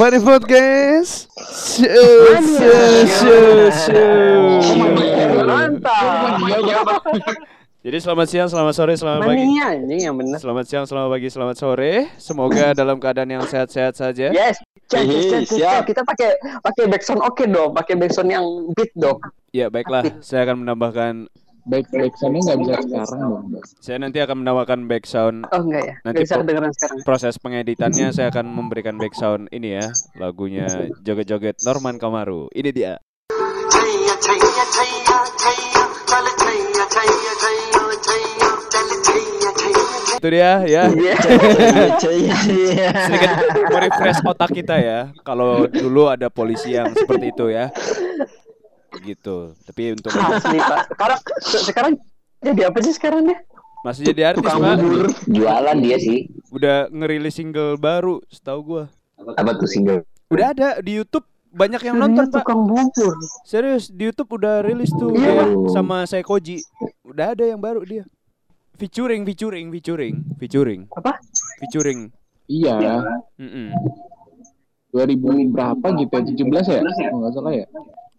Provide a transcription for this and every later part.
Funny Food guys. Show, show, show, show. Mantap. Jadi selamat siang, selamat sore, selamat pagi. Mania anjing yang bener. Selamat siang, selamat pagi, selamat sore. Semoga dalam keadaan yang sehat-sehat saja. Yes. Cek, cek, cek, cek. Kita pakai pakai backsound oke dong, pakai backsound yang beat dong. Ya, baiklah. Saya akan menambahkan back back soundnya nggak bisa sekarang dong saya nanti akan menawarkan back sound. Oh enggak ya? Nanti bisa dengeran sekarang. proses pengeditannya saya akan memberikan back sound ini ya. Lagunya joget-joget Norman Kamaru. Ini dia. Itu dia ya. Iya. Sedikit merefresh otak kita ya kalau dulu ada polisi yang seperti itu ya gitu tapi untuk Asli Pak. Sekarang se- sekarang jadi apa sih sekarang ya? masih jadi artis Tukang pak bubur. Jualan dia sih. udah ngerilis single baru setahu gua Apa tuh single? udah ada di YouTube banyak yang Dia nonton pak tukang bubur. serius di YouTube udah rilis tuh Iya. dia sama Seikoji udah ada yang baru dia featuring featuring featuring featuring Apa? featuring Iya. Mm-mm. 2000 berapa gitu ya? 17 ya? Oh, nggak salah ya.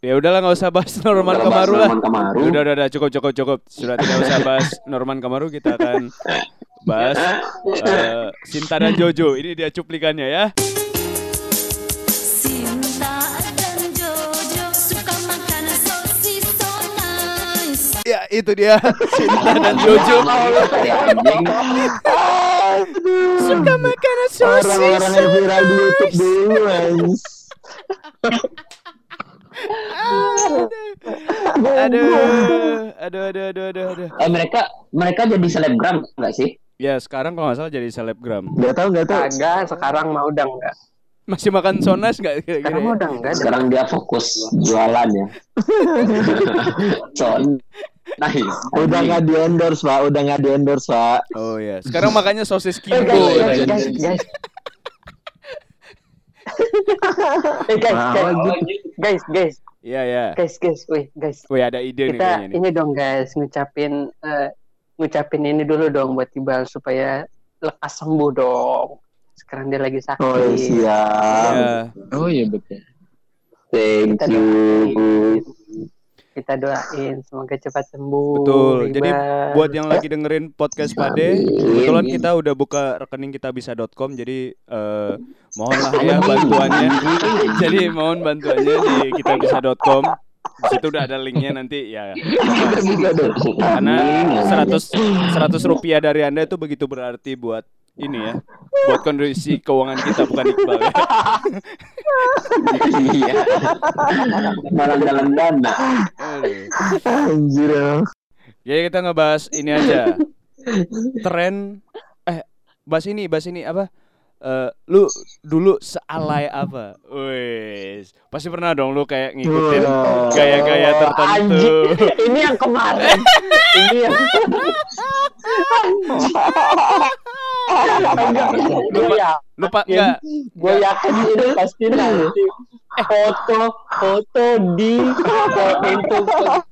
Ya udahlah nggak usah bahas Norman Bahas Kamaru lah. Norman Kamaru. Udah udah udah cukup cukup cukup. Sudah tidak usah bahas Norman Kamaru kita akan bahas eh, Sinta dan Jojo. Ini dia cuplikannya ya. Sinta dan Jojo suka makan sosis so nice. Ya itu dia Sinta dan Jojo. Suka makan sosis. Orang-orang yang viral di YouTube dulu. Aduh, aduh, aduh, aduh, aduh, aduh. Eh mereka mereka jadi selebgram nggak sih? Ya sekarang kalau nggak salah jadi selebgram. Nggak tahu nggak tahu. Kagak, sekarang mah udah enggak. Masih makan sonas nggak kira-kira? Sekarang ya? udah enggak. Sekarang dia fokus jualan ya. so, nice. Udah nggak di endorse pak, udah nggak di endorse pak. Oh ya. Sekarang makanya sosis Eh, kimbo. guys, guys, guys. Eh, guys, Nah, guys, guys, guys, Iya ya. guys, guys, wih, guys. Wih ada ide nih Kita nih. ini dong guys, ngucapin eh, ngucapin ini dulu dong buat Tibal supaya lekas sembuh dong. Sekarang dia lagi sakit. Oh iya, siap. Ya. Oh iya betul. Thank Kita you. doain. Kita doain semoga cepat sembuh. Betul. Jadi buat yang lagi dengerin podcast Pade, kebetulan kita udah buka rekening kita bisa.com jadi eh, mohonlah ya bantuannya. jadi mohon bantuannya di kita bisa.com. Di situ udah ada linknya nanti ya. Karena 100 100 rupiah dari Anda itu begitu berarti buat ini ya. Buat kondisi keuangan kita bukan Iqbal ya. Iya. Malah dalam dana. Anjir. ya. Jadi kita ngebahas ini aja. Tren eh bahas ini, bahas ini apa? Eh lu dulu sealai apa? Wes, pasti pernah dong lu kayak ngikutin gaya-gaya tertentu. Anjing, ini yang kemarin. ini yang Lupa- ya, Lupa enggak? gue yakin ini pasti nanti foto foto di itu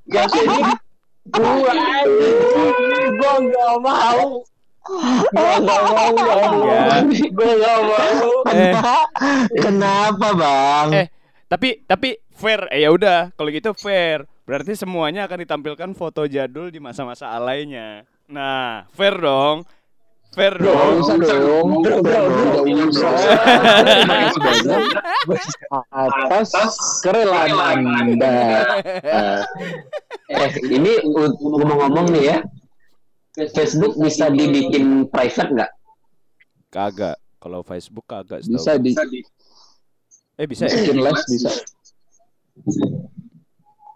gak ini gue gue gak mau gue gak mau Enggak. gue gak mau Eh, Kenapa bang? eh, tapi tapi fair. Eh ya udah, kalau gitu fair. Berarti semuanya akan ditampilkan foto jadul di masa-masa alainya. Nah, fair dong. Fair Gak dong. usah dong. Gak usah. Atas kerelaan anda. Eh, ini ngomong-ngomong nih ya. Facebook bisa dibikin private nggak? Kagak. Kalau Facebook kagak Bisa di Eh bisa ya? bikin live bisa.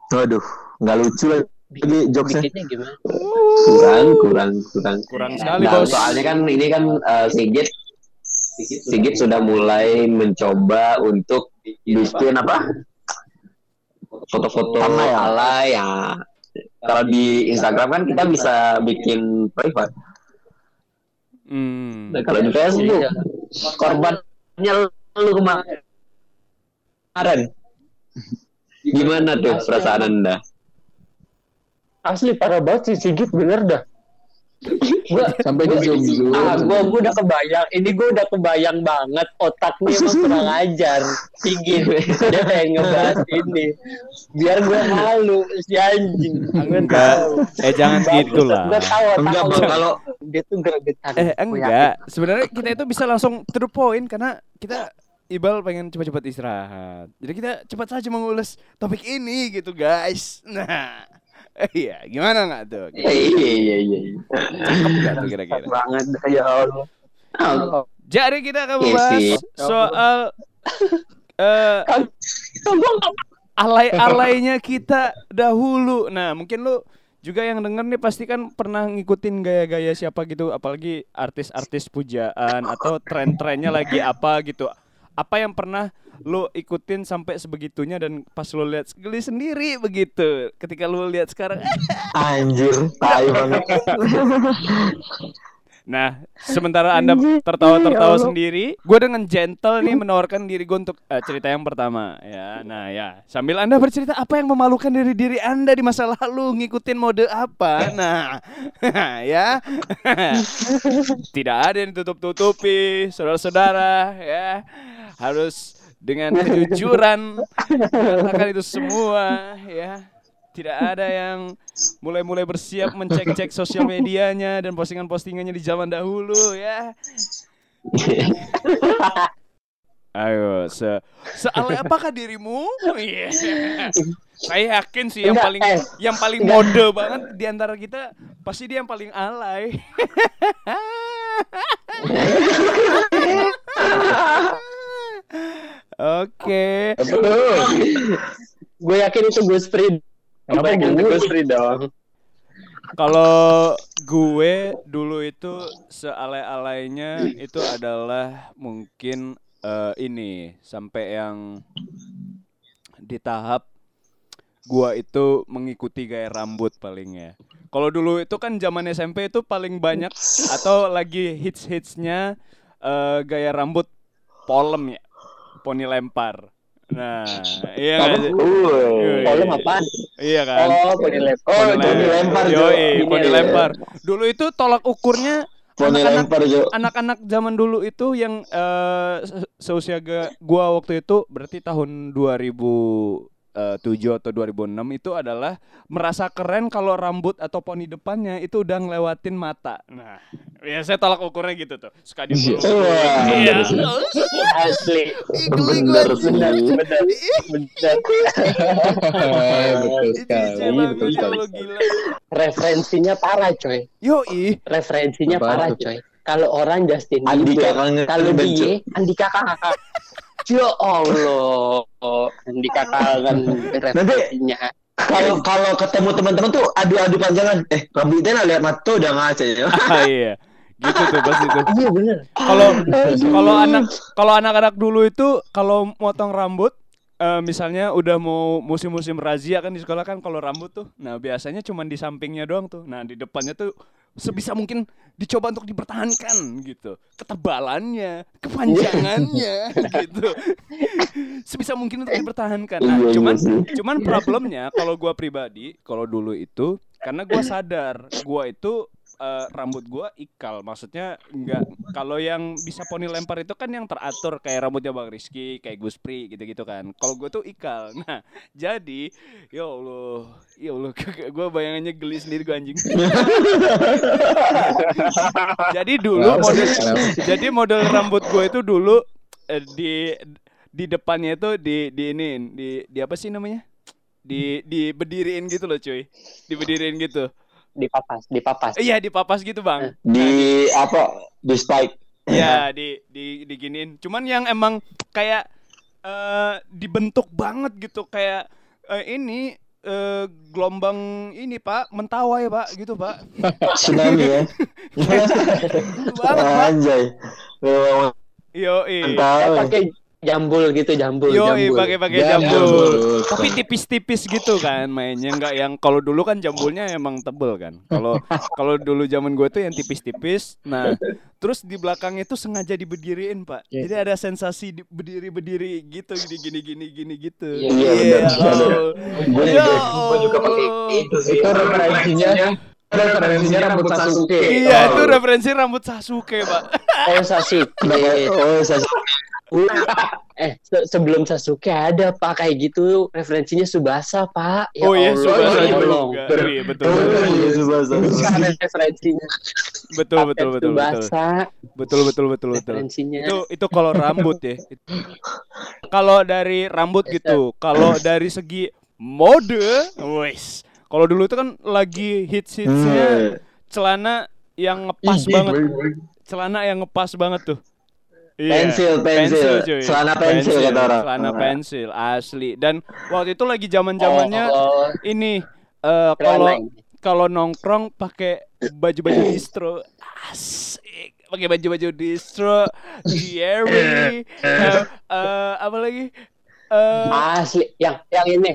Waduh, nggak lucu lagi jokesnya. bikinnya gimana Kurang, kurang, kurang. Kurang sekali, Nah, Bos. soalnya kan ini kan eh, Sigit Sigit sudah mulai mencoba untuk bikin apa? Foto-foto Thumbnail. alay ya. Kalau di Instagram kan kita bisa bikin private. Hmm. Nah, kalau di Facebook korbannya lu kemarin. Gimana tuh perasaan Anda? Asli parah banget sih Sigit bener dah Gua, Sampai di zoom zoom. ah, gua, gua udah kebayang. Ini gua udah kebayang banget otaknya emang kurang ajar. Tinggi. Dia pengen ngebahas ini. Biar gua malu si anjing. Enggak. Eh jangan gitu lah. Gua tahu Enggak. Bang, kalau dia tuh gregetan. Eh enggak. Sebenarnya kita itu bisa langsung to the point karena kita Ibal pengen cepat-cepat istirahat. Jadi kita cepat saja mengulas topik ini gitu guys. Nah, iya gimana nggak tuh? iya iya iya. Cakep nggak tuh yakin. kira-kira? banget ya Allah. Ah, Jadi kita akan Iya membahas soal eh alay-alaynya kita dahulu. Nah, mungkin lu juga yang denger nih pasti kan pernah ngikutin gaya-gaya siapa gitu, apalagi artis-artis pujaan atau tren-trennya lagi apa gitu. Apa yang pernah lu ikutin sampai sebegitunya dan pas lu lihat geli sendiri begitu. Ketika lu lihat sekarang Anjir, tai banget. Nah, sementara Anda tertawa-tertawa sendiri, gue dengan gentle nih menawarkan diri gue untuk eh, cerita yang pertama ya. Nah, ya, sambil Anda bercerita apa yang memalukan dari diri Anda di masa lalu, ngikutin mode apa. Nah, ya. Tidak ada yang tutup-tutupi, saudara-saudara, ya. Harus dengan kejujuran mengatakan itu semua, ya. Tidak ada yang mulai-mulai bersiap mencek-cek sosial medianya dan postingan-postingannya di zaman dahulu ya. Ayo, se sealay apakah dirimu? Iya. Saya yakin sih yang paling eh. yang paling mode banget di antara kita pasti dia yang paling alay. Oke. Gue yakin itu Gus Frid. Gue yakin itu Gus Frid dong. Kalau gue dulu itu sealay-alaynya itu adalah mungkin eh, ini sampai yang di tahap gua itu mengikuti gaya rambut paling ya. Kalau dulu itu kan zaman SMP itu paling banyak atau lagi hits-hitsnya eh, gaya rambut polem ya, poni lempar. Nah, iya sih? Iya, Polem iya. Iya kan? Oh, poni lempar. Oh, Poni lempar. Yoi, Ini poni ya. lempar. Dulu itu tolak ukurnya Poni anak-anak anak-anak zaman dulu itu yang se- seusia gua waktu itu berarti tahun 2007 atau 2006 itu adalah merasa keren kalau rambut atau poni depannya itu udah ngelewatin mata. Nah, ya saya tolak ukurnya gitu tuh. Suka di Wah, Iya. bener sih. Asli. Bener sih. Benar, benar, benar. betul Ini sekali, betul sekali. Referensinya parah, coy. Yoi. Referensinya parah, coy. Kalau orang Justin Andika Bieber, kangen kalau dia Andika kakak. Ya Allah, Andika kangen referensinya. Kalau kalau ketemu teman-teman tuh adu-adu panjangan. Eh, rambutnya lihat mata udah ngaca ya. Ah, iya. Gitu tuh pasti tuh. Iya bener. Kalau kalau anak kalau anak-anak dulu itu kalau motong rambut eh, misalnya udah mau musim-musim razia kan di sekolah kan kalau rambut tuh nah biasanya cuman di sampingnya doang tuh nah di depannya tuh sebisa mungkin dicoba untuk dipertahankan gitu. Ketebalannya kepanjangannya gitu. Sebisa mungkin untuk dipertahankan. Nah Iya, iya cuman sih. cuman problemnya kalau gua pribadi kalau dulu itu karena gua sadar gua itu eh, rambut gua ikal. Maksudnya enggak kalau yang bisa poni lempar itu kan yang teratur kayak rambutnya Bang Rizky kayak Gus Pri gitu-gitu kan. Kalau gua tuh ikal. Nah jadi ya Allah ya Allah gua bayangannya geli sendiri gua anjing. Jadi dulu sih? model Kenapa? jadi model rambut gue itu dulu eh, di di depannya itu di di ini di di apa sih namanya? Di di berdiriin gitu loh cuy. Diberdiriin gitu Dipapas, dipapas. iya dipapas gitu bang Di apa? Di spike. Iya di di diginiin cuman yang emang kayak eh dibentuk banget gitu kayak eh, ini eh, gelombang ini pak mentawai pak gitu pak Tsunami ya. Gitu banget pak Anjay. Yo Eh, mantap. pakai jambul gitu, jambul, yo jambul. pakai pakai Jambul. jambul tapi tipis-tipis gitu kan mainnya nggak yang kalau dulu kan jambulnya emang tebel kan kalau kalau dulu zaman gue tuh yang tipis-tipis nah terus di belakang itu sengaja diberdiriin pak Iya. jadi ada sensasi di- berdiri-berdiri gitu gini gini gini gini gitu Iya, iya, benar, benar. Allah. Gue Ya juga, gue juga pakai itu sih. Itu referensinya referensinya rambut Sasuke. Iya, itu referensi rambut Sasuke, Pak. Oh Sasuke. Oh, Sasuke. Eh se- sebelum Sasuke ada pak kayak gitu referensinya Subasa pak. Ya oh iya, Subasa ya. Iya, betul. Oh, Betul, iya, Subasa. Ada referensinya. betul, betul, betul, betul. Subasa Betul, betul, betul, betul. referensinya. Itu itu kalau rambut ya. Kalau dari rambut gitu, kalau dari segi mode, wes. Kalau dulu itu kan lagi hits-hitsnya celana yang ngepas banget. Celana yang ngepas banget tuh. Iya, Pensil, pensil. cuy. Celana pensil kata orang. Celana pensil asli. Dan waktu itu lagi zaman-zamannya Oh, ini eh, keren kalau lah. kalau nongkrong pakai baju-baju distro asik pakai baju-baju distro Jerry eh, eh, apa lagi Eh, asli yang yang ini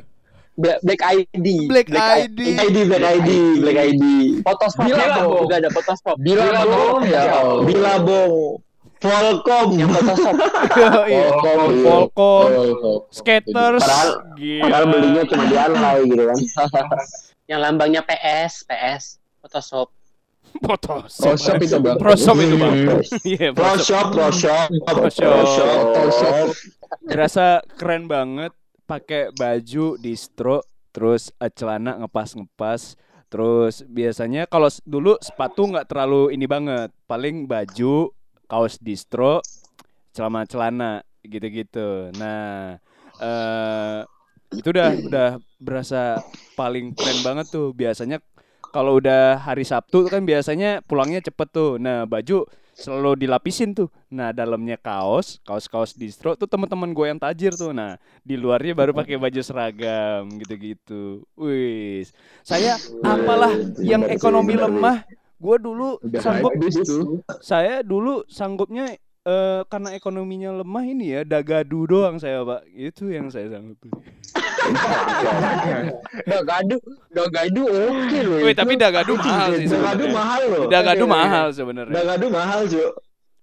Black, Black ID. Black ID. ID, Black ID, Black ID. Photoshop Bilabong. juga ada Photoshop. Bilabong, ya Allah. Bilabong. Volcom. Yang Photoshop. iya. Volcom, iya. Volcom, Volcom. skaters Padahal- gila. Padahal belinya cuma di online gitu kan. yang lambangnya PS, PS, Photoshop. Photoshop Photoshop itu bang. Proshop itu bang iya Photoshop. shop, pro shop, Pro shop. Photoshop. Terasa keren banget pakai baju distro terus celana ngepas-ngepas terus biasanya kalau dulu sepatu nggak terlalu ini banget paling baju kaos distro celana-celana gitu-gitu nah eh itu udah udah berasa paling keren banget tuh biasanya kalau udah hari Sabtu kan biasanya pulangnya cepet tuh nah baju selalu dilapisin tuh. Nah, dalamnya kaos, kaos-kaos distro tuh teman-teman gue yang tajir tuh. Nah, di luarnya baru pakai baju seragam gitu-gitu. Wis. Saya apalah yang ekonomi lemah, gue dulu Udah sanggup habis tuh. saya dulu sanggupnya eh, karena ekonominya lemah ini ya dagadu doang saya, Pak. Itu yang saya sanggup. Dogadu, Dogadu oke loh. Wih, tapi dagadu mahal sih Dagadu mahal loh. Dagadu mahal sebenarnya. Dagadu mahal, Cuk.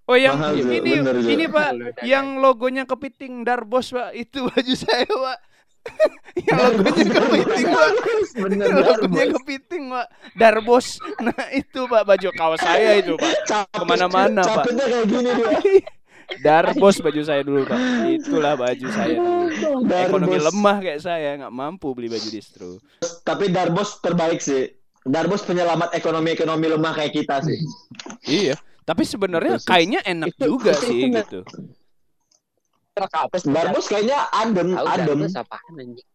Oh yang Mahal, ini Bener, ini Pak, yang logonya kepiting Darbos Pak, itu baju saya Pak. Yang logonya kepiting Pak. Bener logonya kepiting Pak. Darbos. Nah itu Pak baju kaos saya itu Pak. Ke mana-mana Pak. Kayak gini dia. Darbos baju saya dulu Pak. Itulah baju saya dulu. Ekonomi lemah kayak saya nggak mampu beli baju distro. Tapi Darbos terbaik sih. Darbos penyelamat ekonomi-ekonomi lemah kayak kita sih. Iya. Tapi sebenarnya kainnya enak juga sih gitu. Sih? Darbos kayaknya adem, Tahu adem. Darbos apaan anjing?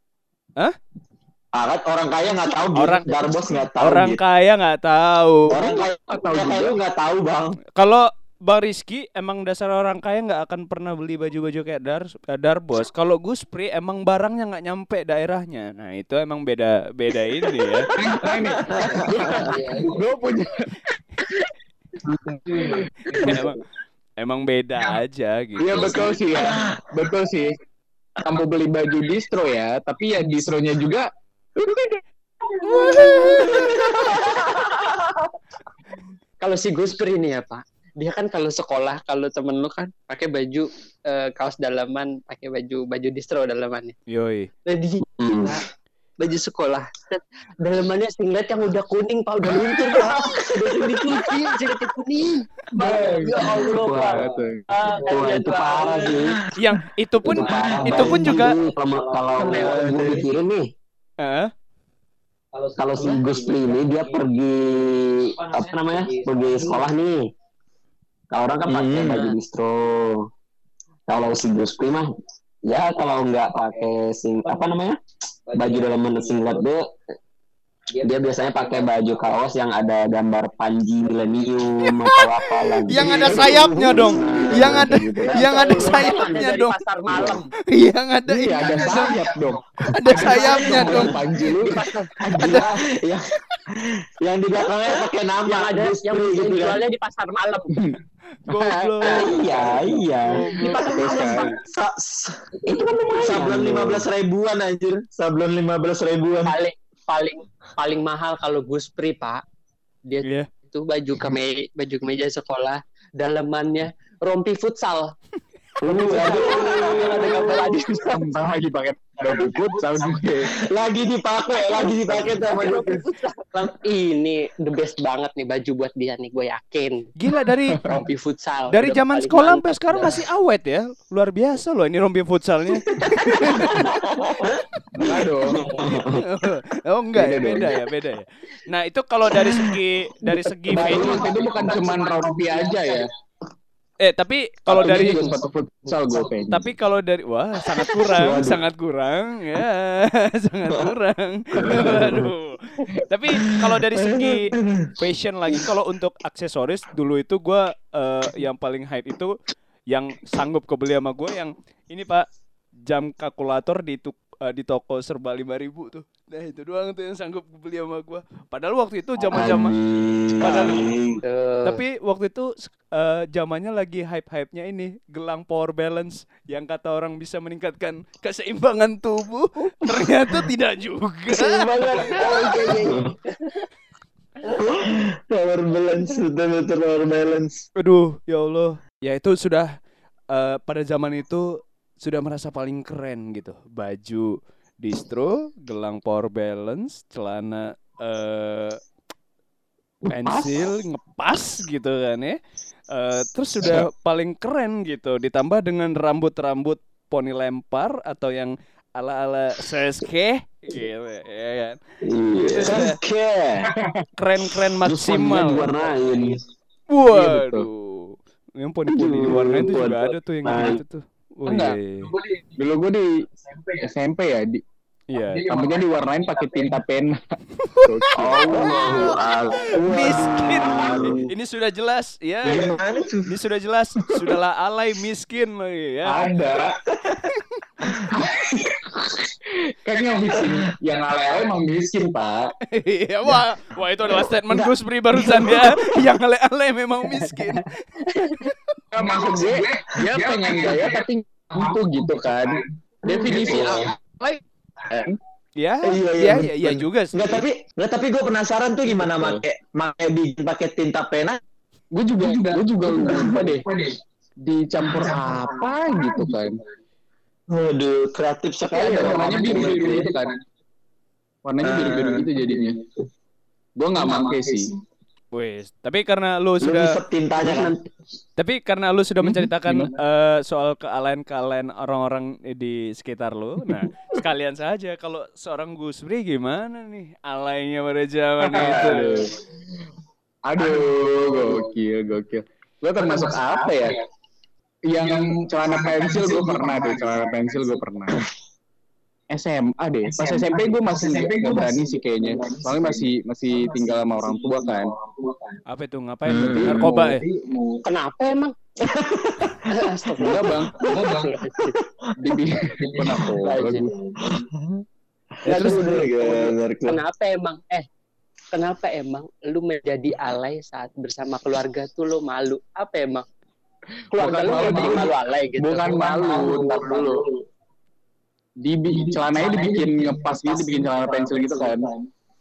Ah, kan orang kaya nggak tahu. Orang- Darbos nggak tahu. Orang gitu. kaya nggak tahu. Orang kaya tahu orang kaya nggak tahu bang. Kalau Bang Rizky emang dasar orang kaya nggak akan pernah beli baju-baju kayak dar eh, Darbos. Kalau Guspri emang barangnya nggak nyampe daerahnya. Nah itu emang beda beda ini ya. Nah ini, gue punya emang beda aja gitu. Iya betul sih ya, betul sih. Kamu beli baju distro ya, tapi ya distronya juga Kalau si Guspri ini ya Pak, dia kan kalau sekolah kalau temen lu kan pakai baju eh, kaos dalaman, pakai baju baju distro dalamannya. Yoi. Nah, di Hmm. Baju sekolah dalamannya singlet yang udah kuning Pak, udah luntur Pak. Udah dicuci, singletnya kuning. Ya Allah Pak. wah tuh. Ah, itu parah sih. Yang itu pun Itu parah, itu pun juga kalau kalau gue pikirin nih kalau si Guspri ini dia pergi apa namanya pergi sekolah nih kalau orang kan pakai Hmm. baju distro kalau si Guspri mah ya kalau nggak pakai sing apa namanya baju dalam singlet dia dia biasanya pakai baju kaos yang ada gambar Panji Millennium atau apa lagi yang ada sayapnya dong. Yang ada gitu yang ada Sayapnya sayapnya dong. pasar malam. Yang ada Iya ada sayap dong. Ada sayapnya dong. Panji ada yang yang di belakangnya pakai nama Yang ada yang gitu kan. jualnya di pasar malam. Goblok. iya iya Di pasar malam Pak. Sa- sa- itu kan lumayan sablon lima belas ribuan anjir sablon lima belas ribuan paling paling paling mahal kalau Guspri Pak. Dia Iya. itu baju kemeja baju kemeja sekolah dalamannya rompi futsal Aduh. ada gambar lagi Tentang lagi pakai rompi futsal gue. lagi dipakai lagi dipakai sama Lang- ini the best banget nih baju buat dia nih gue yakin Gila dari rompi futsal dari zaman sekolah sampai sekarang masih awet ya. Luar biasa loh ini rompi futsalnya. Enggak dong. oh enggak ya, Beda ya, beda ya. Nah, itu kalau dari segi dari segi itu bukan cuman rompi aja ya. Eh tapi kalau dari futsal gue tapi kalau dari wah sangat kurang, sangat kurang ya, sangat kurang. Waduh. Tapi kalau dari segi fashion lagi kalau untuk aksesoris dulu itu gua eh, yang paling hype itu yang sanggup kebeli sama gue yang ini Pak jam kalkulator di tuk- eh, di toko serba 5000 tuh. Nah, itu doang tuh yang sanggup beli sama gua. Padahal waktu itu zaman-zaman Anjing. Padahal Tuh. tapi waktu itu eh, zamannya lagi hype-hype-nya ini gelang power balance yang kata orang bisa meningkatkan keseimbangan tubuh ternyata tidak juga. Seimbangan. Oke, oke. Power balance, betul-betul power balance. Aduh, ya Allah. Ya itu sudah eh, pada zaman itu sudah merasa paling keren gitu. Baju distro, gelang power balance, celana eh pensil ngepas gitu kan ya. Eh, terus sudah paling keren gitu. Ditambah dengan rambut-rambut poni lempar atau yang ala-ala Sasuke gitu ya kan. Iya. Sasuke. Keren-keren maksimal. Warnain. Waduh. Yang poni-poni diwarnain tuh juga ada tuh yang gitu tuh. Oh Enggak. iya. Dulu gue di SMP ya, di Iya. rambutnya diwarnain pakai tinta pena. Akbar. Miskin. Ini sudah jelas ya. Ini sudah jelas. Sudahlah alay miskin lagi ya. Ada. kan yang miskin, yang ale-ale emang miskin pak. Iya, wah, wah itu adalah statement Gus Pri barusan ya. Yang ale-ale memang miskin. Nggak, maksud gue, dia pengen gaya tapi mampu gitu kan. Definisi ale Ya, Iya, iya, iya, iya, iya juga sih. Enggak tapi enggak tapi gue penasaran tuh gimana make make bikin pakai tinta pena gue juga gue juga. lupa deh. Dicampur apa gitu kan? Waduh, kreatif sekali kayak ya. warnanya biru biru gitu kan? Warnanya biru biru gitu jadinya. Gue nggak make sih. Wes, tapi karena lu sudah tintanya kan. Tapi karena lu sudah Hmm, menceritakan eh, soal kealain-kealain orang-orang di sekitar lu, nah sekalian saja kalau seorang Gus Bri gimana nih alainya pada zaman itu? aduh gokil gokil gue termasuk apa ya yang celana pensil gue pernah deh celana pensil gue pernah SMA deh pas SMP gue masih nggak berani sih kayaknya soalnya masih masih tinggal sama orang tua kan Apa itu ngapain? berarti? Narkoba ya? Kenapa emang? enggak bang enggak bang dibikin narkoba gue. Ya, terus Kenapa emang? Eh, kenapa emang lu menjadi alay saat bersama keluarga tuh lu malu? Apa emang? Keluarga Bukan lu malu, malu alay gitu. bukan malu ntar dulu di celananya dibikin ngepas gitu dibikin celana pensil gitu kan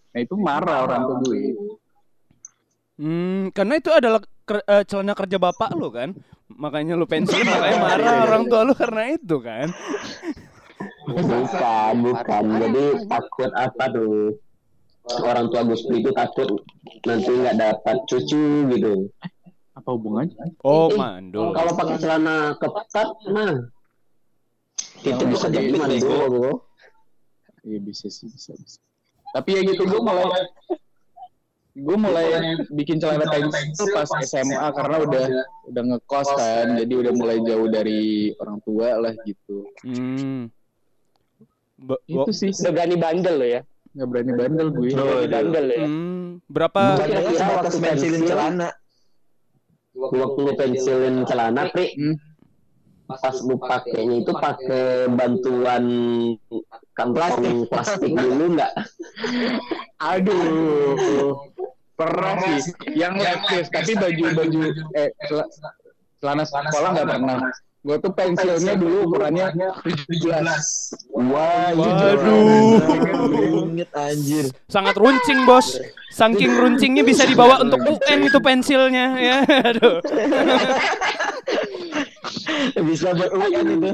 nah itu marah orang tua gue Hmm, karena itu adalah ker- eh, celana kerja bapak lu kan, makanya lu pensiun, makanya marah orang tua lu karena itu kan. Bukan, bukan. Jadi takut apa tuh? Orang tua Gus itu takut nanti nggak dapat cucu gitu. apa hubungannya Oh, Eh, mandul. Kalau pakai celana ketat, nah itu bisa jadi mandul, iya bisa sih bisa bisa tapi ya gitu gue mulai gue mulai bikin celana pensil pas SMA karena udah udah ngekos kan jadi udah mulai jauh dari orang tua lah gitu Hmm. Ba- itu sih Udah berani bandel lo ya. nggak berani bandel gue Berani bandel ya. hmm, berapa? Kira-kira waktu pensilin pensil, celana. waktu lu pensilin celana, Pri, Hmm. pas lu pakainya itu pakai bantuan kantong plastik dulu nggak? Aduh, pernah sih. Yang lepis, tapi baju-baju eh cel- celana sekolah nggak pernah. Gue tuh pensilnya dulu ukurannya 17. Wah, Waduh. Inget anjir. Sangat runcing, Bos. Saking runcingnya bisa dibawa untuk UN itu pensilnya ya. Aduh. Bisa buat UN itu.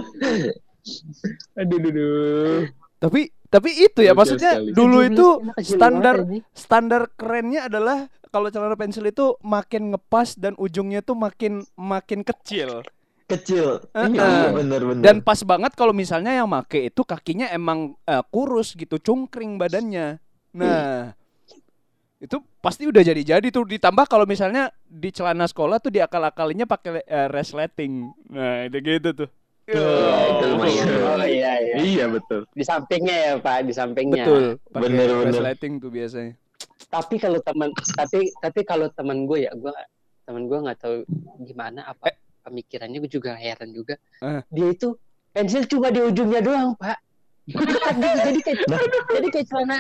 Aduh, aduh. Tapi tapi itu ya maksudnya sekali. dulu itu standar standar kerennya adalah kalau celana pensil itu makin ngepas dan ujungnya tuh makin makin kecil. Kecil. Heeh. Iya bener-bener. Dan pas banget kalau misalnya yang make itu kakinya emang eh, kurus gitu, cungkring badannya. Nah, itu pasti udah jadi-jadi tuh ditambah kalau misalnya di celana sekolah tuh diakal-akalinya pakai eh, resleting. Nah, itu gitu tuh. Iya, itu lumayan. Oh iya iya. Iya betul. Di sampingnya ya Pak, di sampingnya. Betul. Bener, bener. resleting tuh biasanya. Tapi kalau teman tapi tapi kalau teman gue ya gue teman gue nggak tahu gimana apa pemikirannya gue juga heran juga. Eh. Dia itu pensil cuma di ujungnya doang Pak. Jadi kayak jadi kayak celana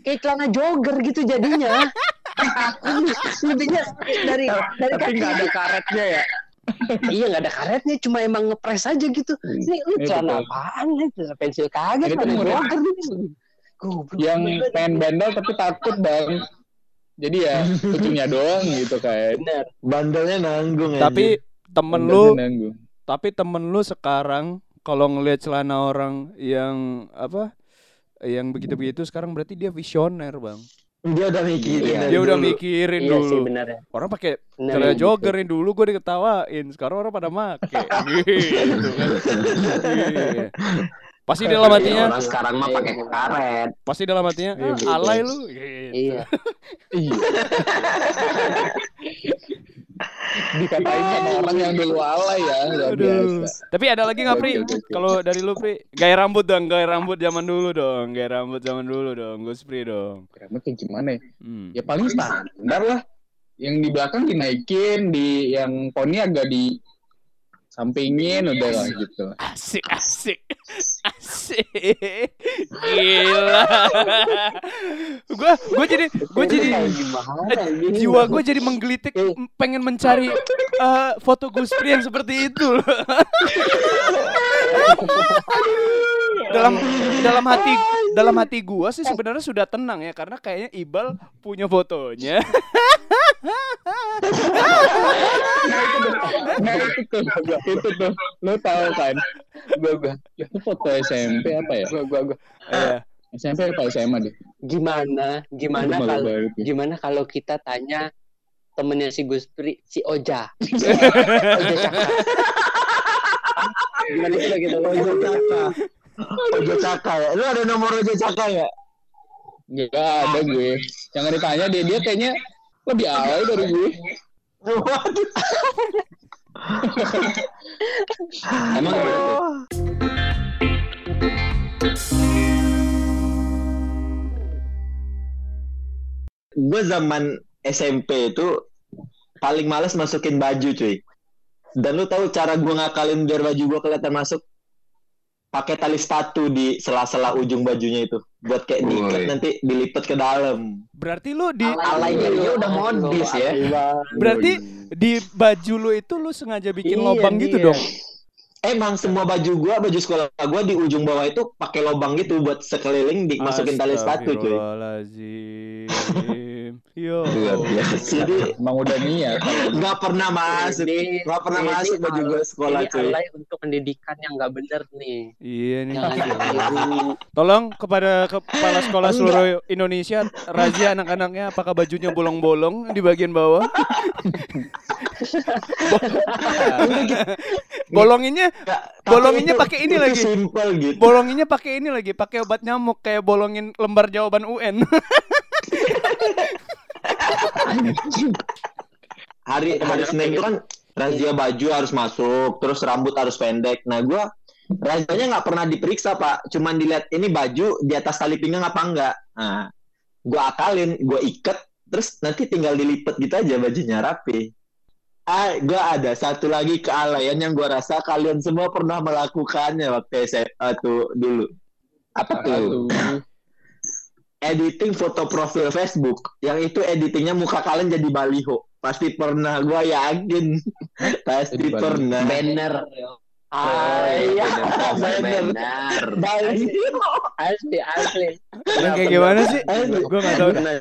kayak celana jogger gitu jadinya. Lebihnya dari dari Tapi kaki nggak ada karetnya ya. iya nggak ada karetnya cuma emang ngepres aja gitu ini lu Iya, celana apaan nih celana pensil kagak nih Goblok Yang pengen bandel tapi takut bang. Jadi ya ujungnya doang gitu kan. bener Bandelnya nanggung ya. Tapi temen lu Nanggung. Tapi temen lu sekarang kalau ngelihat celana orang yang apa yang begitu-begitu sekarang berarti dia visioner, Bang. Dia udah mikirin. Iya. Dia udah dulu. mikirin iya sih dulu. bener ya Orang pakai Bener celana jogger nih dulu gue diketawain, sekarang orang pada make. gitu kan. Iya. Pasti dalam Iya, hatinya, orang sekarang mah pakai karet. pasti dalam hatinya, Iya, "Ah, alay lu. Gitu. iya Iya. Dikatain sama orang yang dulu alay ya, luar biasa. Tapi ada lagi nggak Pri? Kalau dari lu Pri, gaya rambut dong, gaya rambut zaman dulu dong, gaya rambut zaman dulu dong, Gus Pri dong. Rambut kayak gimana ya? Hmm. Ya paling standar lah. Yang di belakang dinaikin, di yang poni agak di sampingin udah lah gitu. Asik, asik, asik, gila. gua, gua jadi, gua jadi, eh, jiwa gua jadi menggelitik, m- pengen mencari eh, foto Gus Pri yang seperti itu. loh. dalam dalam hati dalam hati gua sih sebenarnya sudah tenang ya karena kayaknya Ibal punya fotonya. Nah itu tuh, itu tuh, lo tahu kan? Gua gua, itu foto SMP apa ya? gua gua gua Iya. SMP apa SMA deh? gimana gimana kalau gimana kalau kita tanya temennya si Gus Pri si Oja Oja Caka gimana kita gitu Ojo Caka. Ojo Caka ya. Lu ada nomor Ojo Caka ya? Gak ada gue. Jangan ditanya dia, dia kayaknya lebih alay dari gue. Waduh. Emang gitu. Gue zaman SMP itu paling males masukin baju cuy. Dan lu tahu cara gue ngakalin biar baju gue kelihatan masuk? Pakai tali sepatu di sela-sela ujung bajunya itu. Buat kayak diikat nanti dilipat ke dalam. Berarti lu di Alaynya dia udah modis ya. berarti di baju lu itu lu sengaja bikin Iya, lobang gitu dia. dong. Emang semua baju gua, baju sekolah gua di ujung bawah itu pakai lobang gitu buat sekeliling dimasukin tali sepatu cuy. Yo. Luar biasa. Jadi Emang udah niat. nggak pernah masuk, Ini- nggak pernah ini masuk baju gua sekolah ini cuy. alay untuk pendidikan yang nggak bener nih Iya nih. ditiru Tolong kepada kepala sekolah seluruh Indonesia razia anak-anaknya apakah bajunya bolong-bolong di bagian bawah? Bolonginnya tapi Bolonginnya itu- pakai ini lagi. Gitu. bolonginnya pakai ini lagi, pakai obat nyamuk kayak bolongin lembar jawaban UN. hari hari Senin itu kan razia baju harus masuk, terus rambut harus pendek. Nah, gua razianya nggak pernah diperiksa, Pak. Cuman dilihat ini baju di atas tali pinggang apa enggak. Nah, gua akalin, gua iket, terus nanti tinggal dilipat gitu aja bajunya rapi. Ah, gua ada satu lagi kealayan yang gua rasa kalian semua pernah melakukannya waktu SMA tuh dulu. Apa tuh? Editing foto profil Facebook. Yang itu editingnya muka kalian jadi baliho. Pasti pernah gua yakin. Pasti pernah. Banner. Ah iya. Benar. asli asli Yang kayak gimana sih? Gua nggak tahu. dah.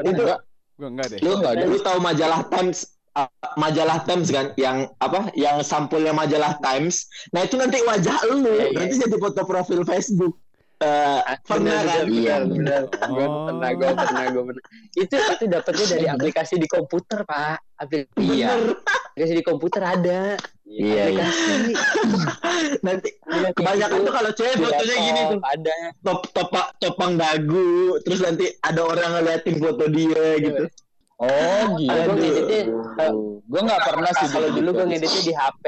itu Gua enggak deh. lu Nggak lu tahu majalah Times uh, majalah Times kan yang apa yang sampulnya majalah Times nah itu nanti wajah lu Iya, iya. nanti jadi foto profil Facebook Eh, pernah kan Iya, benar. Gue Oh. pernah, gue pernah, gue pernah. Itu itu dapetnya dari aplikasi di komputer, Pak. Aplikasi Iya. aplikasi di komputer ada. Iya, iya. Aplikasi. nanti Iya, kayak kebanyakan gitu. tuh kalau cewek fotonya gini tuh Ada. top topak topang dagu terus nanti ada orang ngeliatin foto dia gitu Oh gitu. Gue ngeditnya, gue nggak pernah sih. Kalau dulu gue ngeditnya di HP.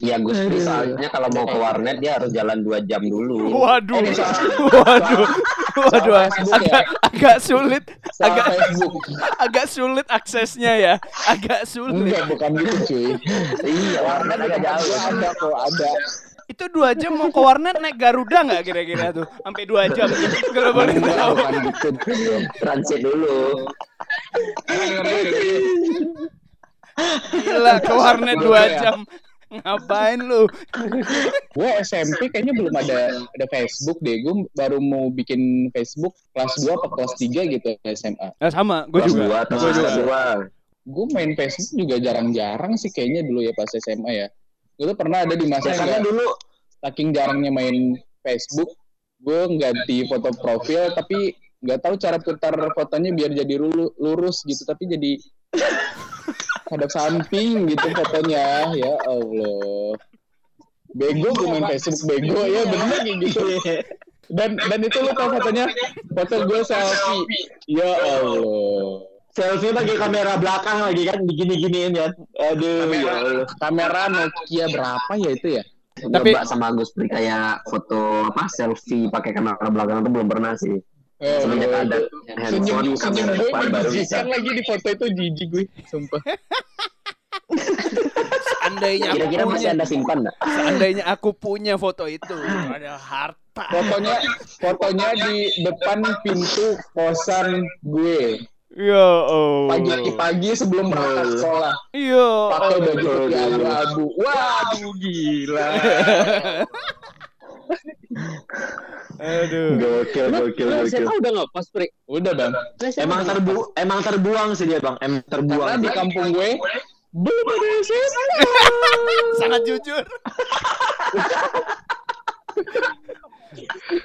Iya Gus Pri soalnya kalau mau ke warnet dia harus jalan 2 jam dulu. Waduh. Eh, soal- Waduh. Waduh. Facebook ya. Agak agak sulit. Soal Agak Facebook. agak sulit aksesnya ya. Agak sulit. Enggak, bukan gitu cuy. Iya, warnet agak jauh. Ada kok, ada. Itu dua jam mau ke warnet naik Garuda nggak kira-kira tuh? Sampai dua jam. Kalau boleh tahu. gitu. Transit dulu. Gila ke warnet dua jam. Ngapain lu? Gue SMP kayaknya belum ada ada Facebook deh. Gue baru mau bikin Facebook kelas 2 atau kelas 3 gitu SMA. Nah, sama, gue juga. kelas dua. Gue main Facebook juga jarang-jarang sih kayaknya dulu ya pas SMA ya. Gue tuh pernah ada di masa karena yang dulu saking jarangnya main Facebook, gue ganti foto profil tapi nggak tahu cara putar fotonya biar jadi lurus gitu tapi jadi hadap samping gitu fotonya. Ya Allah. Bego gue main Facebook bego. Ya bener. kayak gitu. Dan dan itu lo tau fotonya? Foto gue selfie. Ya Allah. Selfie pakai kamera belakang lagi kan digini-giniin ya. Aduh ya Allah. kamera Nokia berapa ya itu ya? Tapi- Coba sama Gus Pri kayak foto apa selfie pakai kamera belakang itu belum pernah sih. Eh, Semenjak ada senyum handphone senyum kamera depan baru bisa. lagi di foto itu jijik gue sumpah Seandainya aku Kira-kira masih punya, Anda simpan enggak? seandainya aku punya foto itu, ada harta. fotonya fotonya di depan pintu kosan gue Ya Allah. pagi-pagi sebelum berangkat sekolah Iya. pakai baju putih abu-abu waduh gila Aduh. gokil gokil gokil SMA udah ngepost, Pri? udah bang emang terbu emang terbuang sih dia bang emang karena terbuang di kampung gue belum ada SMA Sangat jujur.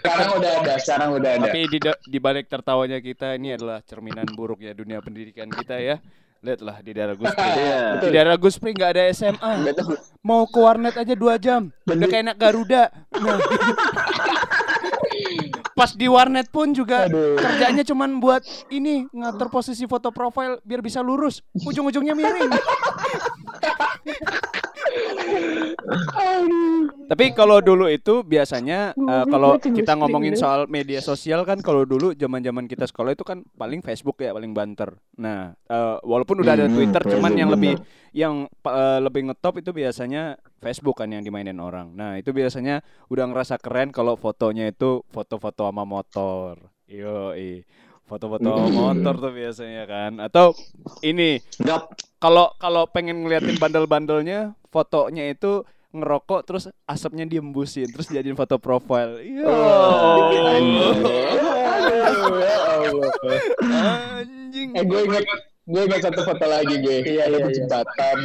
sekarang udah ada sekarang udah ada Tapi di di balik tertawanya kita ini adalah cerminan buruk ya dunia pendidikan kita ya. Lihatlah di daerah Gus Pri. Iya. Di daerah Gus Pri nggak ada SMA. Betul. Mau ke warnet aja dua jam. Udah kayak anak Garuda. Nah. Pas di warnet pun juga kerjanya cuman buat ini ngatur posisi foto profil biar bisa lurus. Ujung-ujungnya miring. Tapi kalau dulu itu biasanya eh, kalau kita ngomongin soal media sosial kan kalau dulu zaman-zaman kita sekolah itu kan paling Facebook ya paling banter. Nah, eh, walaupun udah ada Hmm, Twitter cuman Facebook, yang lebih yang eh, lebih ngetop itu biasanya Facebook kan yang dimainin orang. Nah, itu biasanya udah ngerasa keren kalau fotonya itu foto-foto sama motor. Yo, foto-foto sama motor tuh biasanya kan. Atau ini kalau kalau pengen ngeliatin bandel-bandelnya fotonya itu ngerokok terus asapnya diembusin terus jadiin foto profile. Iya. Ya Allah. Anjing. eh gue ingat gue ingat satu foto lagi gue Iya, iya, iya. jembatan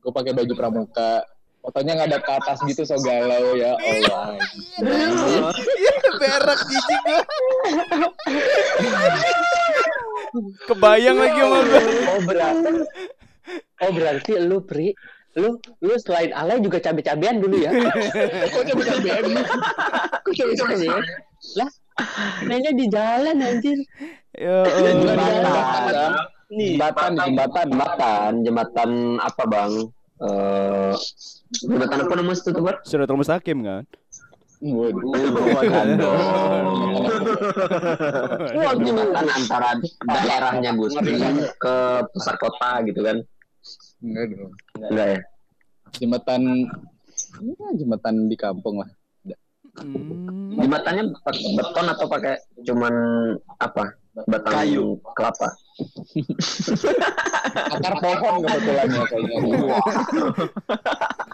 gue pakai baju pramuka fotonya nggak ada ke atas gitu so galau ya Allah Iya, berak jijik gua. Kebayang lagi sama gua. Oh berarti Oh berarti lu Pri lu lu selain alay juga cabe-cabean dulu ya kok coba cabean kok coba cabean lah mainnya di jalan anjir Ya di jembatan jembatan jembatan Jembatan, jembatan apa bang? Eh, jembatan apa namanya itu tuh? Sudah mustaqim kan? Waduh. Jembatan antara daerahnya Gus Pri ke pusat kota gitu kan? Enggak dong. Enggak ya? Jembatan ya, jembatan di kampung lah. Hmm. Jembatannya pakai beton atau pakai cuman apa? Batang Kayu. kelapa. Akar pohon kebetulan ya kayaknya.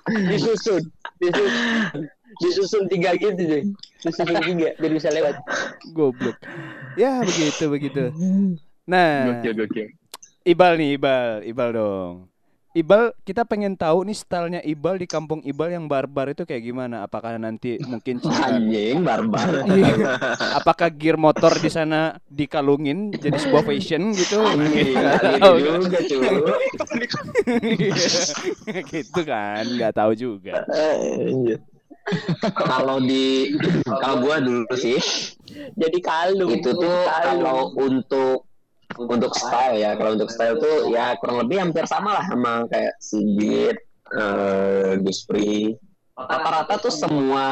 disusun disusun disusun tiga gitu deh disusun tiga biar bisa lewat Goblok. Ya begitu begitu. Nah, Gokil gokil. Ibal nih, Ibal, Ibal dong. Ibal, kita pengen tahu nih stylenya Ibal di kampung Ibal yang barbar itu kayak gimana? Apakah nanti mungkin Anjing barbar. Iya. Apakah gear motor di sana dikalungin jadi sebuah fashion gitu? Anjing, nggak gitu juga gitu kan, nggak tahu juga. Kalau di kalau gua dulu sih Jadi kalung. itu tuh kalau untuk untuk style ya kalau untuk style tuh ya kurang lebih hampir sama lah sama kayak Sigit, eh Guspri. Rata-rata tuh semua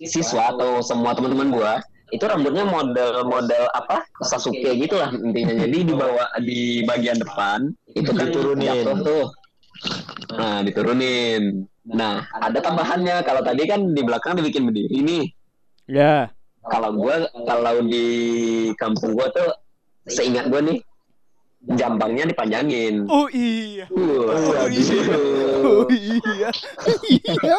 siswa atau semua teman-teman gua itu rambutnya model-model apa? Sasuke gitu lah intinya. Jadi di bawah di bagian depan itu kan Diturunin. tuh. Nah diturunin. Nah ada tambahannya. Kalau tadi kan di belakang dibikin berdiri nih. Ya, kalau gua kalau di kampung gua tuh seingat gua nih jambangnya dipanjangin. oh iya, Wah, oh iya, oh iya, iya,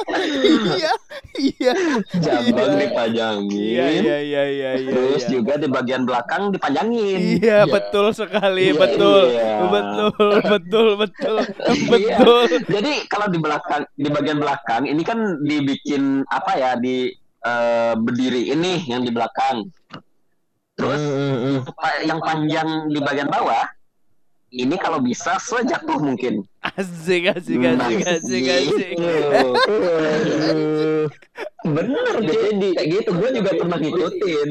iya, iya, jambang Iya. dipanjangin. iya, iya, iya, iya, iya. Terus iya. juga di bagian belakang dipanjangin. Iya betul sekali Iya, betul iya. betul betul betul Iya. betul Jadi kalau di belakang di bagian belakang ini kan dibikin apa ya di eh, berdiri ini yang di belakang. Terus Hmm, pa- yang panjang di bagian bawah ini kalau bisa sejatuh mungkin. asik asik asik asik asik Bener jadi kayak gitu gue juga pernah ngikutin.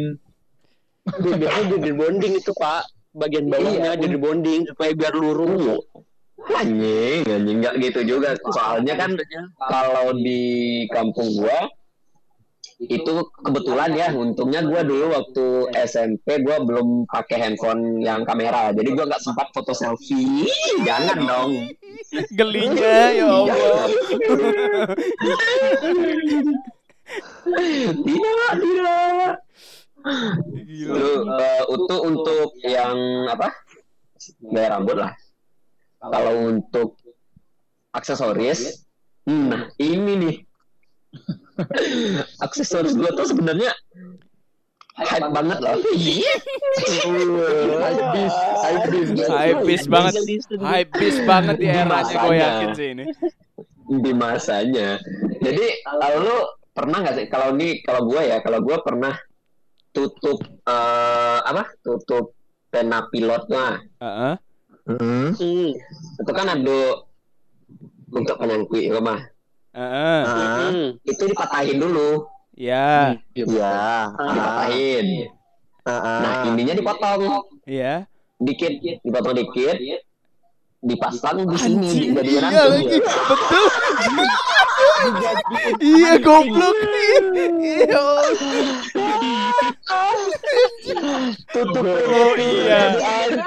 Biasanya jadi bonding itu pak. Bagian bawahnya Iya. jadi bonding supaya biar lurus. Anjing, anjing nggak gitu juga. Soalnya kan kalau di kampung gua itu kebetulan ya untungnya gua dulu waktu SMP gua belum pakai handphone yang kamera jadi gua nggak sempat foto selfie jangan dong gelinya ya Allah tidak tidak. Itu eh, itu untuk yang apa? Gaya rambut lah. Kalau untuk aksesoris, hmm, nah ini nih. Aksesoris gua tuh sebenarnya hype banget loh. Hypebeast, hypebeast. Hypebeast banget. Hypebeast banget. Di eranya gue yakin sih ini. Di masanya. Jadi lalu pernah nggak sih? Kalau ini kalau gua ya kalau gua pernah tutup eh, apa? Tutup pena pilotnya Heeh. Hmm. itu kan ada untuk penyangkui rumah Heeh. Hmm. itu dipatahin dulu. Ya Ya. dipatahin. nah ininya dipotong. Ya dikit dipotong dikit. Dipasang di sini jadi iya lagi. Betul. Iya goblok. Iya tutup oh iya.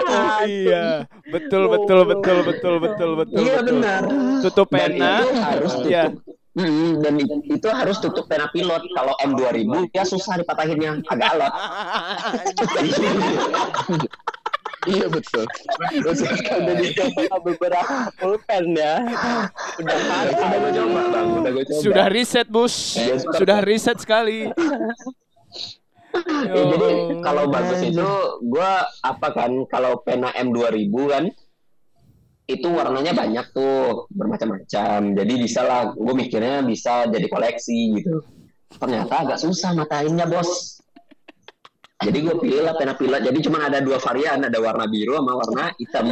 Oh iya. Betul betul betul betul betul betul iya betul. benar. Tutup pena. harus tutup. Ya dan itu harus tutup pena pilot. Kalau M2000 ya susah dipatahinnya, agak alot. Iya betul. Udah dicoba beberapa pulpen ya. Udah Udah gue coba bang, udah gue coba. sudah riset bus. Iya, sudah riset sekali Ya, jadi kalau bagus itu gue apa kan kalau pena M2000 kan itu warnanya banyak tuh bermacam-macam. Jadi bisa lah gue mikirnya bisa jadi koleksi gitu. Ternyata agak susah matainnya bos. Jadi gue pilih lah pena pilot. Jadi cuma ada dua varian ada warna biru sama warna hitam.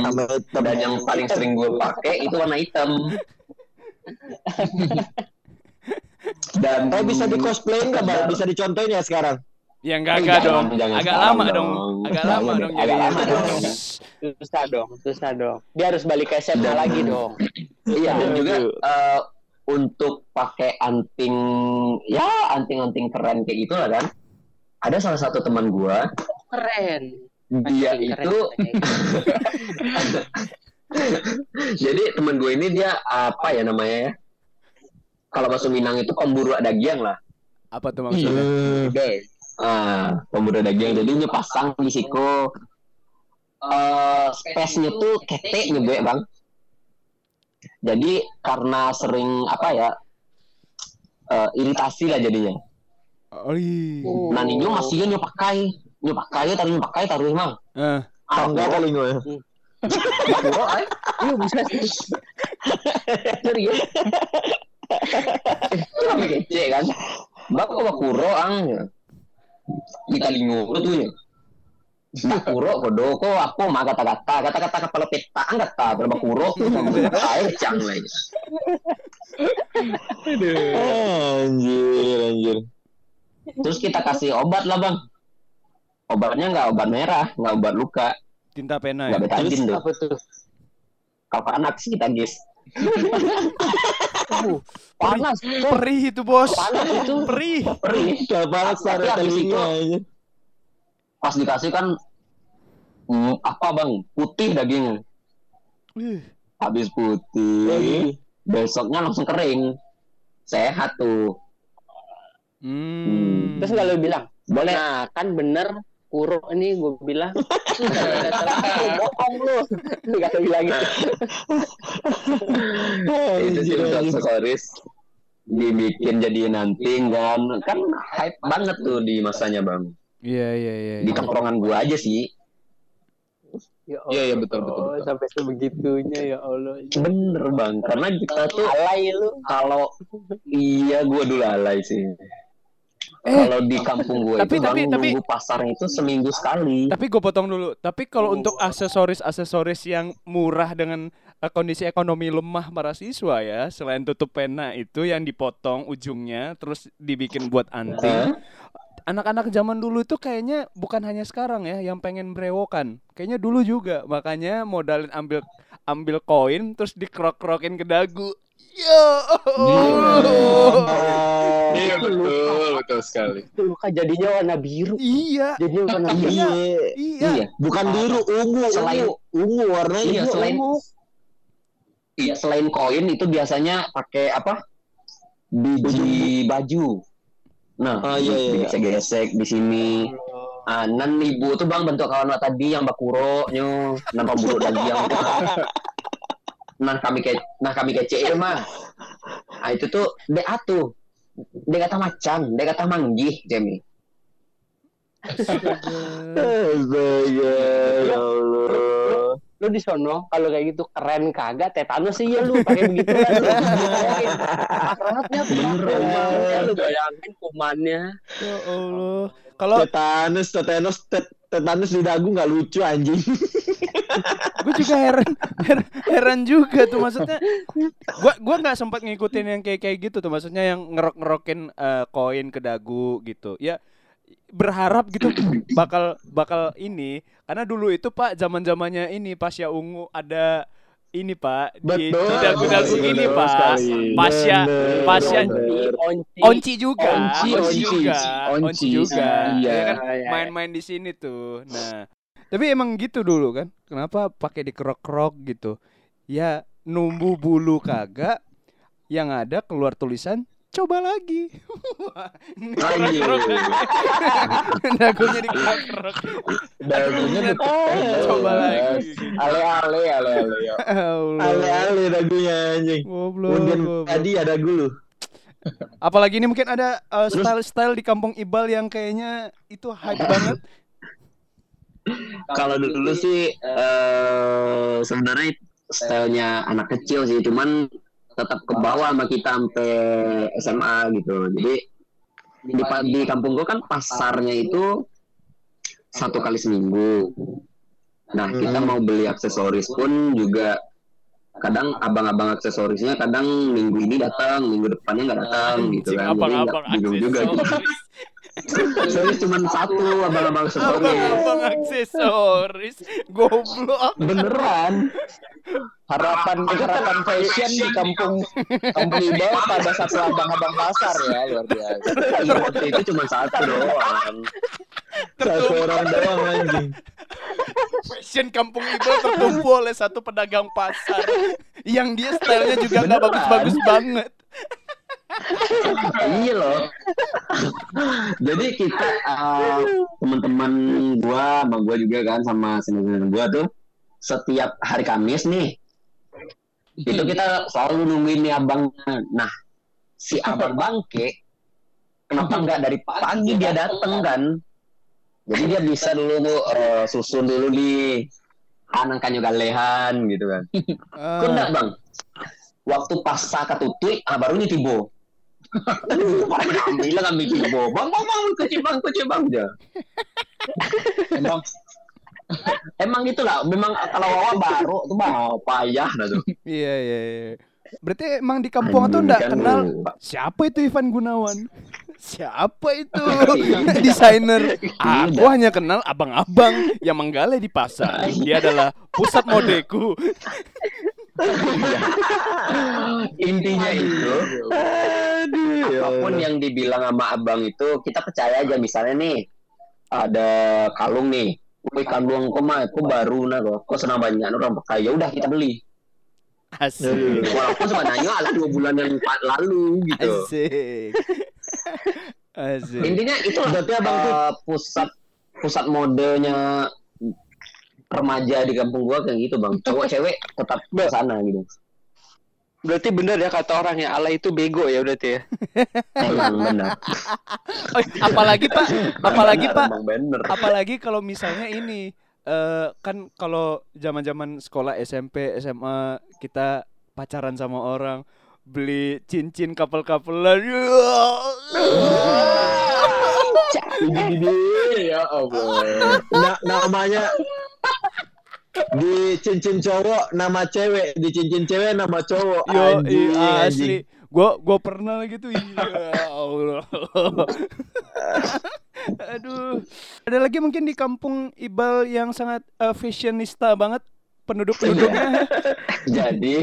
Dan yang paling sering gue pakai itu warna hitam. Dan Eh bisa di cosplay nggak? Bisa dicontohin ya sekarang? Ya enggak enggak jangan, dong jangan agak lama dong dong. agak Jangan lama dong, agak jadinya. lama dong. susah dong, susah dong. Dia harus balik ke SMA lagi dong. Iya dan juga eh, untuk pakai anting ya anting-anting keren kayak gitu lah kan. Ada salah satu teman gua Keren. dia Keren. itu jadi teman gue ini dia apa ya namanya ya? Kalau bahasa Minang itu pemburu dagiang lah. apa tuh maksudnya Ah, pemburu dagiang jadi nyepasang di siku eh space-nya tuh ketek nyebek bang. Jadi karena sering apa ya eh, iritasi lah jadinya. oh iya Nah ninyo masih nyo pakai, nyo pakai taruh nyo pakai taruh mang. Eh, Tangga kali gue. Bakuro ay. Iya bisa sih. Serius. Itu kami kece kan. Bako bakuro ang. Kita lingo tuh ya. Bakuro kodo ko ako mah kata-kata kata-kata kepala peta ang kata pero bakuro air cang lagi. Anjir anjir. Terus kita kasih obat lah bang. Obatnya nggak obat merah, nggak obat luka, Tinta pena ya. nggak betadin tuh. Apa tuh? Kalau anak sih kita guys. Panas. Perih itu bos. Panas itu. Perih. Perih. Kepala Tapi habis itu pas dikasih kan hmm, apa bang putih dagingnya Ih, habis putih besoknya langsung kering sehat tuh Hmm. Terus nggak lu bilang? boleh Nah, kan bener Kuro ini gue bilang. Bohong lu nggak lu bilang gitu itu sih aksesoris dibikin jadi nanti kan kan hype banget tuh di masanya bang. Iya iya iya. di iya. tongkrongan gua aja sih. Ya Iya, iya, betul, betul, Allah, betul. sampai sebegitunya ya Allah. Bener bang. Karena kita tuh alay lu. kalau iya gua dulu alay sih Eh, kalau di kampung gua tapi- itu tapi- tapi- nunggu pasarnya itu seminggu sekali Tapi gue potong dulu. Tapi kalau untuk aksesoris-aksesoris yang murah dengan eh, kondisi ekonomi lemah para siswa ya, selain tutup pena itu yang dipotong ujungnya terus dibikin buat anting. Anak-anak zaman dulu itu kayaknya bukan hanya sekarang ya yang pengen brewokan. Kayaknya dulu juga. Makanya modalin ambil ambil koin terus dikrok-krokin ke dagu. Yo. Iya betul, betul sekali. itu luka jadinya warna biru Iya. jadinya warna biru Iya. iya Iya. Bukan biru, ungu, Selain- ungu, warnanya. Iya, selain ungu. iya, selain koin itu biasanya pakai apa? Biji baju. Nah, Ah, iya, iya, iya. gesek di sini. Ah, nan ibu tuh bang bentuk kawan tadi yang bakuro nyo, nan pemburu lagi yang Nah kami ke, nah kami kece mah. Ah itu tuh de atuh. De kata macan, de kata manggih, Jemi. Astaga, ya Allah. lu di sono kalau kayak gitu keren kagak tetanus sih ya lu pakai begitu kan akratnya Beneran. kumannya lu bayangin kumannya Ya Allah. Kalau Tetanus, tetanus, tet- tetanus di dagu nggak lucu anjing. Gue juga heran, heran heran juga tuh maksudnya gua gua nggak sempat ngikutin yang kayak kayak gitu tuh maksudnya yang ngerok ngerokin koin ke dagu gitu ya berharap gitu bakal bakal ini karena dulu itu pak zaman zamannya ini Pasya Ungu ada ini pak di, Betul, di dagu-dagu betul ini pak sekali. Pasya Bener, Pasya bener. onci Onci juga, Onci, Onci, onci, juga, onci. Onci juga. Iya. Dia kan Iya. main-main di sini tuh. Nah, tapi emang gitu dulu kan. Kenapa pakai dikerok-kerok gitu? Ya numbu bulu kagak. Yang ada keluar tulisan coba lagi. Dagunya dikerok. Dagunya. Coba lagi. Ale-ale, ale-ale. ya. Allah. Ale-ale dagunya anjing. Goblok. tadi ada gulu. Apalagi ini mungkin ada uh, style-style di kampung Ibal yang kayaknya itu hype banget. Kalau dulu sih eh sebenarnya stylenya anak kecil sih, cuman tetap ke bawah sama kita sampai SMA gitu. Jadi di, di kampung gua kan pasarnya itu satu kali seminggu. Nah kita mau beli aksesoris pun juga kadang abang-abang aksesorisnya kadang minggu ini datang, minggu depannya nggak datang gitu Anjing, kan. Jadi abang-abang juga. gitu. aksesoris. Cuma satu abang-abang aksesoris. Abang-abang aksesoris. Goblok. Beneran. Harapan harapan fashion di kampung kampung Ibal pada satu abang-abang pasar ya luar biasa. Iya, waktu itu cuma satu doang. Satu orang doang anjing. Fashion kampung Ibal tertumpu oleh satu pedagang pasar. Yang dia stylenya juga nggak bagus-bagus banget. Iya loh. Jadi kita uh, teman-teman gua, sama gua juga kan sama senior gua tuh setiap hari Kamis nih itu kita selalu nungguin nih abang. Nah, si abang bangke kenapa nggak dari pagi dia dateng kan? Jadi dia bisa dulu eh, susun dulu di anak kanyo galehan gitu kan. Ah, Kok enggak bang? Waktu pas saka tutui, ah barunya tibo. Bilang ambil tibo. Bang, bang, bang, kecil bang, kecil bang. Ya. Emang Emang itulah, memang kalau wawa baru tuh bang, oh, payah dah tuh. Iya iya iya. Berarti emang di kampung tuh enggak kan kenal siapa itu Ivan Gunawan? Siapa itu Iya. desainer? Aku hanya kenal abang-abang yang menggalai di pasar. Dia adalah pusat modeku. Intinya itu, apa pun yang dibilang sama abang itu, kita percaya aja. Misalnya nih, ada kalung nih. Wih kalung kok mah, kok baru nah kok, kok senang banyak orang pakai. Ya udah kita beli. Asik. Walaupun sebenarnya ala dua bulan yang lalu gitu. Asik. Asik. Intinya itu berarti abang tuh pusat pusat modenya remaja di kampung gua kayak gitu bang. Cowok cewek tetap ke sana gitu. Berarti bener ya kata orang ya Allah itu bego ya berarti ya. Emang benar. Oh, apalagi Pak, apalagi Pak, Emang bener. apalagi kalau misalnya ini eh kan kalau zaman-zaman sekolah SMP, SMA kita pacaran sama orang beli cincin kapal-kapalan. ya Allah. Na- namanya di cincin cowok nama cewek, di cincin cewek nama cowok. Yo, Anjing, iya, anjing. asli. Gua gua pernah gitu. Iya, Allah. Aduh. Ada lagi mungkin di kampung Ibal yang sangat eh, fashionista banget penduduk-penduduknya. Jadi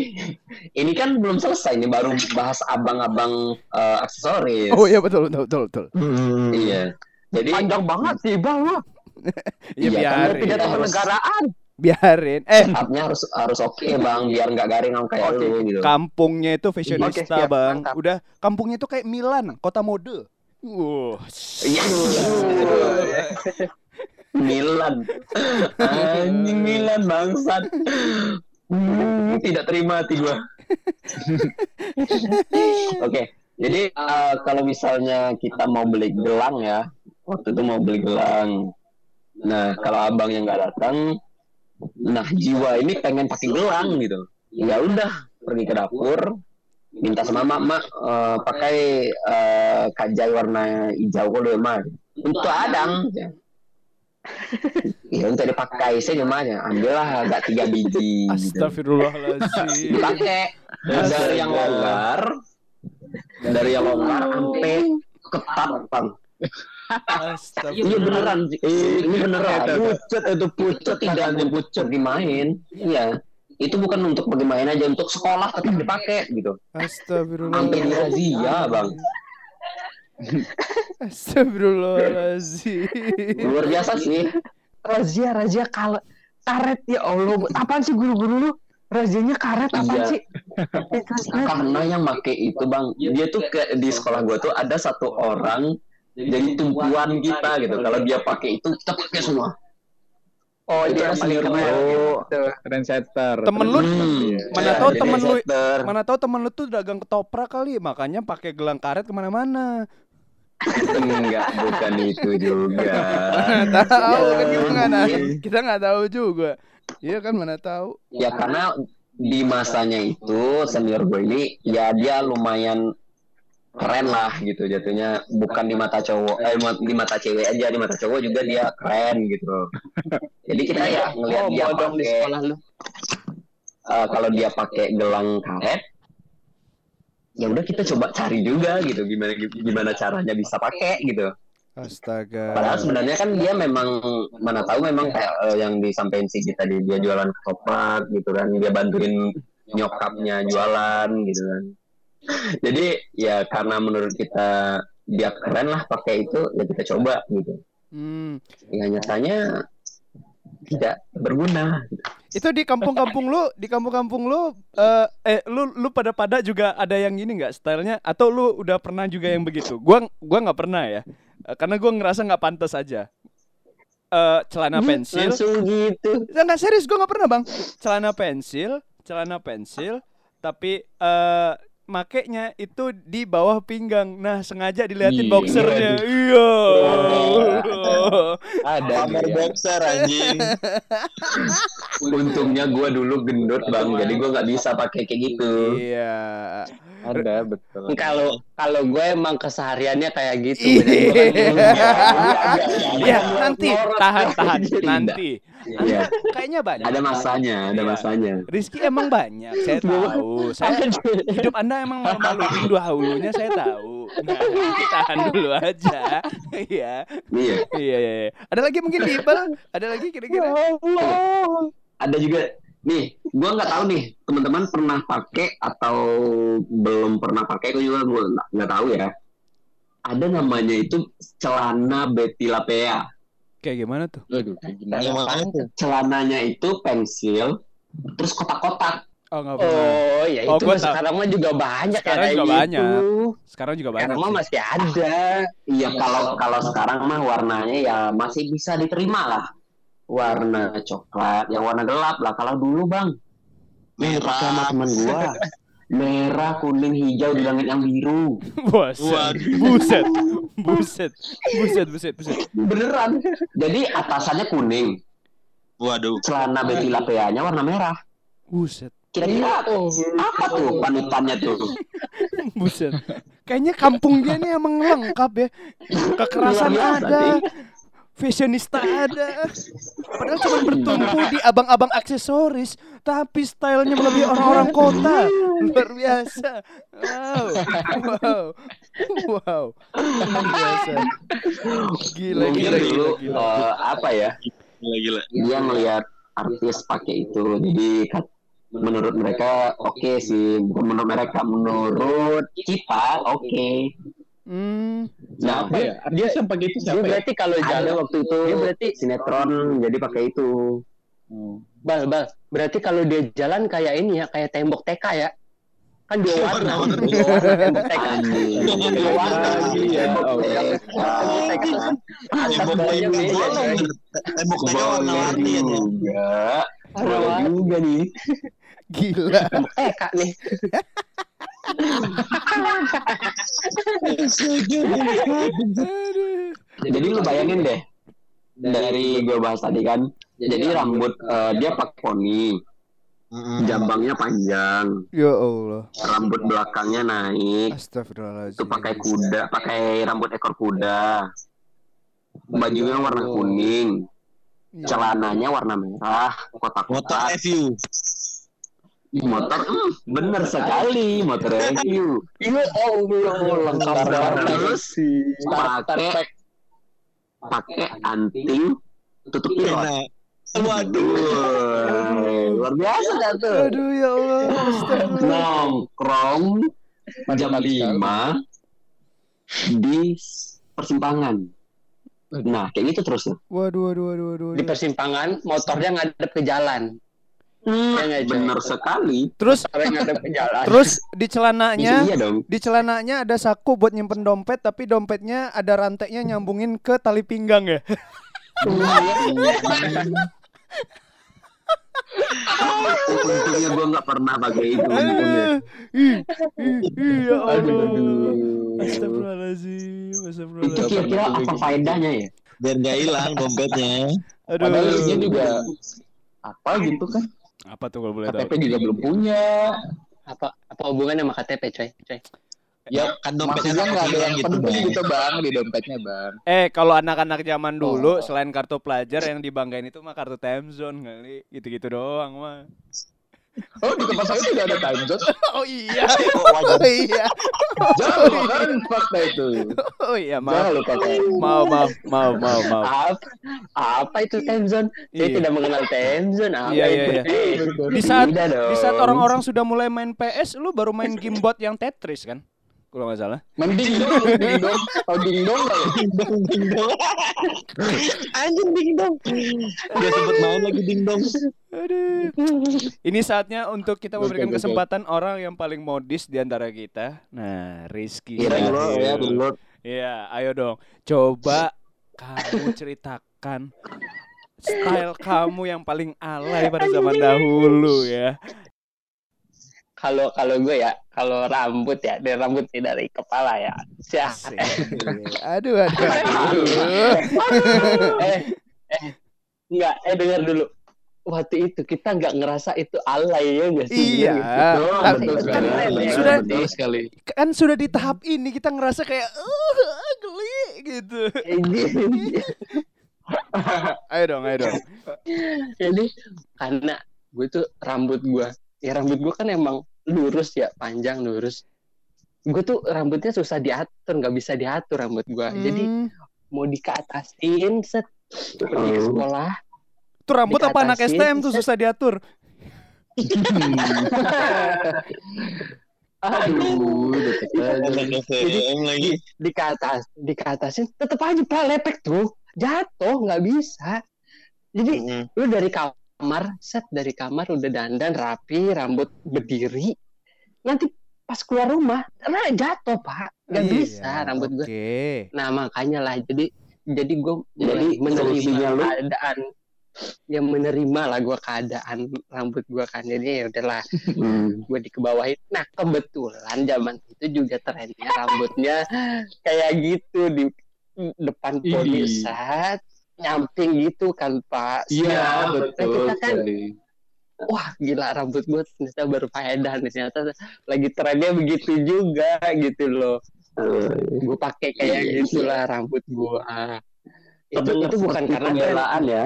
ini kan belum selesai nih baru bahas abang-abang eh, aksesoris. Oh iya betul betul betul betul. Hmm. Iya. Jadi Panjang banget sih bang. Ya Iya, kan biarin. tidak Pidato harus- negaraan. Biarin. Eh, setupnya harus harus oke bang biar nggak garing sama kayak Oke. lu gitu. kampungnya itu fashionista, Oke, siap, Bang. mantap. Udah kampungnya itu kayak Milan, kota mode. Iya. Milan. Anjing Milan bangsat. Hmm, tidak terima hati gua. Oke, jadi eh, kalau misalnya kita mau beli gelang ya, waktu itu mau beli gelang. Nah, kalau abang yang nggak datang, nah jiwa ini pengen pakai gelang gitu. Ya udah, pergi ke dapur, minta sama mak, mak eh, pakai eh, kajai warna hijau kalau mah untuk adang. Iya untuk dipakai saya namanya, ambillah agak tiga biji. gitu. Astagfirullahaladzim. Dipakai dari yang longgar, dari yang longgar sampai ketat bang. Iya beneran, sih. ini beneran. Pucet itu pucet Itu tidak tidak untuk pergi main, iya. Itu bukan untuk pergi main aja, untuk sekolah tetap dipakai gitu. Sampai di razia bang. Astagfirullahaladzim. Luar biasa sih. Razia razia kal karet ya Allah. Apaan sih guru-guru lu? Razianya karet apaan Iya. sih? Karena yang make itu bang, dia tuh ke, di sekolah gua tuh ada satu orang jadi tumpuan kita gitu. Kalau dia pakai itu kita pakai semua. Oh, Itu dia yang paling senior keren. gua. gitu. trendsetter. Temen lu Hmm. mana Iya, tahu jadi temen lu mana tahu temen lu tuh dagang ketoprak kali, makanya pakai gelang karet ke mana-mana. Enggak, bukan itu juga. Mana tahu kan kita Ya, nggak mungkin. kita nggak tahu juga. Iya kan mana tahu. Ya karena di masanya itu senior gue ini ya dia lumayan keren lah gitu jatuhnya bukan di mata cowok eh di mata cewek aja di mata cowok juga dia keren gitu jadi kita ya ngelihat Oh, dia di pakai sekolah lu. eh, kalau dia pakai gelang karet ya udah kita coba cari juga gitu gimana gimana caranya bisa pakai gitu Astaga. Padahal sebenarnya kan dia memang mana tahu memang kayak eh, yang disampaikan si kita di dia jualan ketoprak gitu kan, dia bantuin nyokapnya jualan gitu kan. Jadi ya karena menurut kita dia keren lah pakai itu ya kita coba gitu. Hmm. Ya nyatanya tidak berguna. Itu di kampung-kampung lu, di kampung-kampung lu eh eh lu lu pada-pada juga ada yang ini nggak stylenya atau lu udah pernah juga yang begitu? Gua gua nggak pernah ya. Eh, karena gua ngerasa nggak pantas aja. Eh celana pensil. Langsung gitu. Nggak serius gua nggak pernah, Bang. Celana pensil, celana pensil tapi eh makainya itu di bawah pinggang. Nah, sengaja diliatin Iya. boxernya. Iya. Ada Pamer nih. boxer anjing. Untungnya gue dulu gendut bang, jadi gue nggak bisa pakai kayak gitu. Iya. Ada betul. Kalau kalau gue emang kesehariannya kayak gitu. Iya. Jadi gue kan dulu- Ya, nanti tahan tahan Jadi nanti. Iya, Kayaknya banyak. ada masanya, ada Iya. masanya. Rizky emang banyak, saya tahu. Saya hidup Anda emang malu-malu dahulunya saya tahu. Nah, tahan dulu aja. Iya. Iya. Iya, iya, iya. Ada lagi mungkin di Iqbal? Ada lagi kira-kira? Ada juga nih, gue nggak tahu nih teman-teman pernah pakai atau belum pernah pakai, gue juga gue nggak nggak tahu ya. Ada namanya itu celana Betty Lapea. Kayak gimana tuh? Aduh, kayak gimana? Tuh? Celananya itu pensil, terus kotak-kotak. Oh, enggak. Oh ya Oh, itu tahu. sekarang mah juga banyak Sekarang ya kayak juga gitu. banyak. Sekarang juga banyak. Sekarang mah sih. masih ada. Iya, kalau kalau sekarang mah warnanya ya masih bisa diterima lah. Warna coklat, yang warna gelap lah. Kalau dulu bang, pakai sama teman gua, merah, kuning, hijau di langit yang biru. Buset. Buset. Buset. Buset, buset, buset. Beneran. Jadi atasannya kuning, Waduh. celana Betty Lapea-nya warna merah. Buset. Kira-kira apa tuh panutannya tuh? Buset. Kayaknya kampung dia nih emang lengkap ya. Kekerasan Luar biasa, ada. Fashionista ada. Padahal cuma bertumpu di abang-abang aksesoris, tapi stylenya melebihi orang-orang kota. Luar biasa. Wow. Wow. Wow. Luar biasa. Gila, Mungkin gila, gila, eh, apa ya? Gila gila. dia ngelihat artis pakai itu jadi menurut mereka oke sih bukan menurut mereka menurut kita oke Hmm. nah Apa ya? Artis yang pakai itu Dia siapa ya? berarti kalau jalan waktu itu dia berarti sinetron jadi pakai itu Hmm. Bal bal. Berarti kalau dia jalan kayak ini ya kayak tembok TK ya? Kan dua warna. Dua warna. Tembok TK dua warna ya. Tembok TK Tembok TK coy. Tembok TK warna-warni ya. Juga Warna-warni. nih. Gila. tembok TK nih. Jadi lu bayangin deh dari gue bahas tadi kan jadi rambut eh, dia pakai poni Mm-mm. jambangnya panjang Ya Allah. rambut belakangnya naik Astagfirullahaladzim. itu pakai kuda, pakai rambut ekor kuda. Bajunya warna kuning, Iya. celananya warna merah, Motor kotak-kotak. FU. Motor, hmm, bener sekali, motor review. iya Allah lengkap banget Terus pakai pakai anting tutup pilot. Waduh. Luar biasa dah tuh. Aduh ya Allah. Nongkrong jam. 5 di persimpangan. Nah, kayak gitu terus tuh. Waduh, waduh, waduh, waduh. di persimpangan motornya ngadep ke jalan Hmm, Iya bener sekali. Terus motornya ngadep ke jalan terus di celananya Iya dong. di celananya ada saku buat nyimpen dompet tapi dompetnya ada rantainya nyambungin ke tali pinggang ya. Untungnya gue nggak pernah pakai itu. ya Allah. Aduh. Astagfirullahaladzim, Itu astagfirullahaladzim. kira-kira apa faedahnya ya? Biar nggak hilang dompetnya. Aduh. Padahal juga apa gitu kan? Apa tuh kalau boleh tahu? KTP juga belum punya. apa apa hubungannya sama KTP coy coy Ya Kan dompetnya maksudnya nggak ada yang gitu, penting Bang. gitu bang di dompetnya bang. Eh, kalau anak-anak zaman dulu Oh. selain kartu pelajar yang dibanggain itu mah kartu time zone kali. Gitu-gitu doang mah. Oh di tempat saya juga ada time zone. Oh iya. Oh, wajar. Oh iya. Jangan kan fakta itu. Oh iya, Jangan maaf. lupa kan. Maaf, maaf, maaf, maaf, maaf. apa apa itu time zone saya Iya. tidak mengenal time zone apa Iya, iya, itu iya. Di saat Tidak di saat orang-orang sudah mulai main PS, lu baru main game bot yang Tetris kan? Kalau nggak salah. Mending dong, ding dong, oh ding dong ya? Ding dong, ding dong. Anjing ding dong. Dia sebut main lagi ding dong. Aduh. Ini saatnya untuk kita memberikan kesempatan orang yang paling modis di antara kita. Nah, Rizky. Iya ya. Iya, ayo dong. Coba kamu ceritakan style kamu yang paling alay pada zaman dahulu ya. Kalau kalau gue ya kalau rambut ya dari rambut sih dari kepala ya Syah. Asik. Aduh, aduh, aduh. eh eh enggak eh dengar dulu waktu itu kita nggak ngerasa itu alay ya nggak sih Iya. Gitu. Tapi- betul sekali. Keren ya. Sudah betul sekali. Kan sudah di tahap ini kita ngerasa kayak uh, geli gitu. Ini- Ayo dong, ayo dong. jadi karena gue tuh rambut gue ya rambut gue kan emang lurus ya panjang lurus gue tuh rambutnya susah diatur nggak bisa diatur rambut gue jadi Hmm. mau dikeatasin set pergi ke Oh. sekolah Tuh rambut apa anak STM tuh susah diatur. Aduh. STM lagi. di ke atas di ke atasin tetep aja pak lepek tuh jatuh nggak bisa jadi Mm-mm. lu dari kamar set dari kamar udah dandan rapi rambut berdiri. Nanti pas keluar rumah nah jatuh pak. Nggak Iya, bisa rambut gue Oke. nah makanya lah jadi jadi gue Jadi menerima keadaan. Yang menerima lah gue keadaan rambut gue kan. Jadi ya udahlah Hmm. gue dikebawahin. Nah kebetulan zaman itu juga trennya rambutnya kayak gitu di depan set nyamping gitu kan pak Iya, Siap. betul kita kan sekali. wah gila rambut gue ternyata berfaedah nih ternyata lagi trennya begitu juga gitu loh gue pakai kayak Iya, gitulah rambut gue itu itu bukan karena pembelaan ya.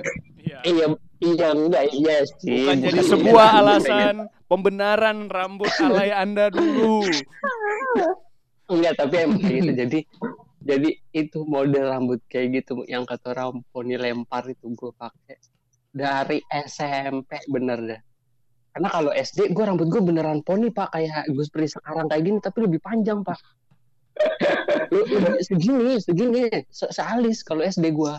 iya iya enggak iya sih Bukan jadi sebuah alasan pembenaran rambut alay Anda dulu. Enggak, tapi emang kayak gitu. Jadi jadi itu model rambut kayak gitu yang kata orang poni lempar itu gue pakai dari SMP bener deh. Karena kalau SD gue rambut gue beneran poni pak kayak gue seperti sekarang kayak gini tapi lebih panjang pak. Segini segini se sealis kalau SD gue.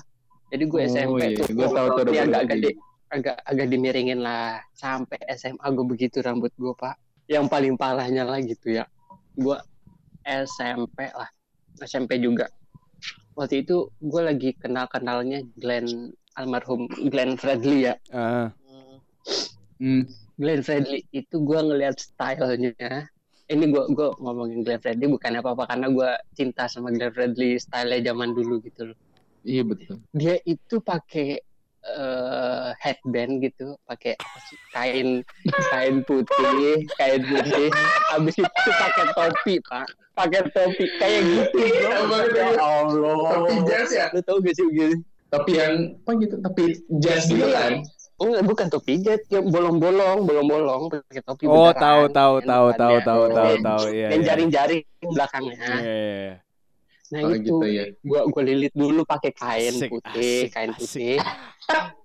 Jadi gue Oh, SMP iya. tuh Gua tahu tuh agak gede agak agak dimiringin lah sampai SMA gue begitu rambut gue pak. Yang paling parahnya lah gitu ya. Gue SMP lah SMP juga. Waktu itu gue lagi kenal kenalnya Glenn almarhum Glenn Fredly ya. Ah, Hmm. Glenn Fredly itu gue ngelihat stylenya. Ini gue gua ngomongin Glenn Fredly bukan apa apa karena gue cinta sama Glenn Fredly stylenya zaman dulu gitu loh. Iya betul. dia itu pakai eh, headband gitu pakai kain kain putih kain putih. Habis itu pakai topi pak pakai topi kayak gitu bro. ya Allah Topi jas ya? lu tau gak sih gitu Tapi yang apa gitu? Tapi jas gitu kan? Oh, enggak, bukan topi jet, yang bolong-bolong, bolong-bolong pakai topi Oh, tahu tahu Yang tahu tahu tahu tahu tahu iya. yang iya. jaring-jaring belakangnya. Iya, iya, iya. Nah Oh, itu, gitu ya. gua gua lilit dulu pakai kain Asik, putih, asik, kain asik. putih.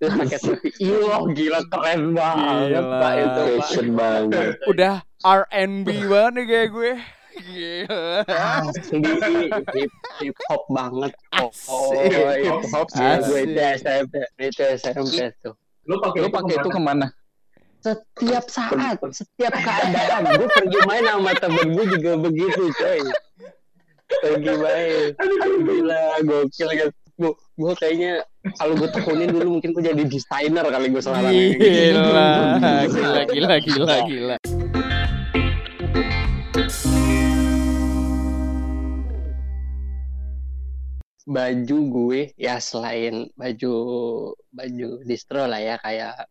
Terus pakai topi. Iya, gila keren banget Gila. Pak itu, Pak. Fashion banget. Udah R&B banget nih kayak gue. Gila. Asli hip, hip hop banget. Oh, Asik. hip hop sih. Gue itu. SMP, itu SMP tuh. Lu pakai lu pakai itu ke mana? Setiap saat, setiap keadaan, gue pergi main sama temen gue juga begitu, coy. Pergi main, gila, gokil kan. Gue, gue kayaknya kalau gue tekunin dulu mungkin gue jadi desainer kali gue sekarang. Gila, gila, gila, gila, gila. Baju gue ya selain baju baju distro lah ya kayak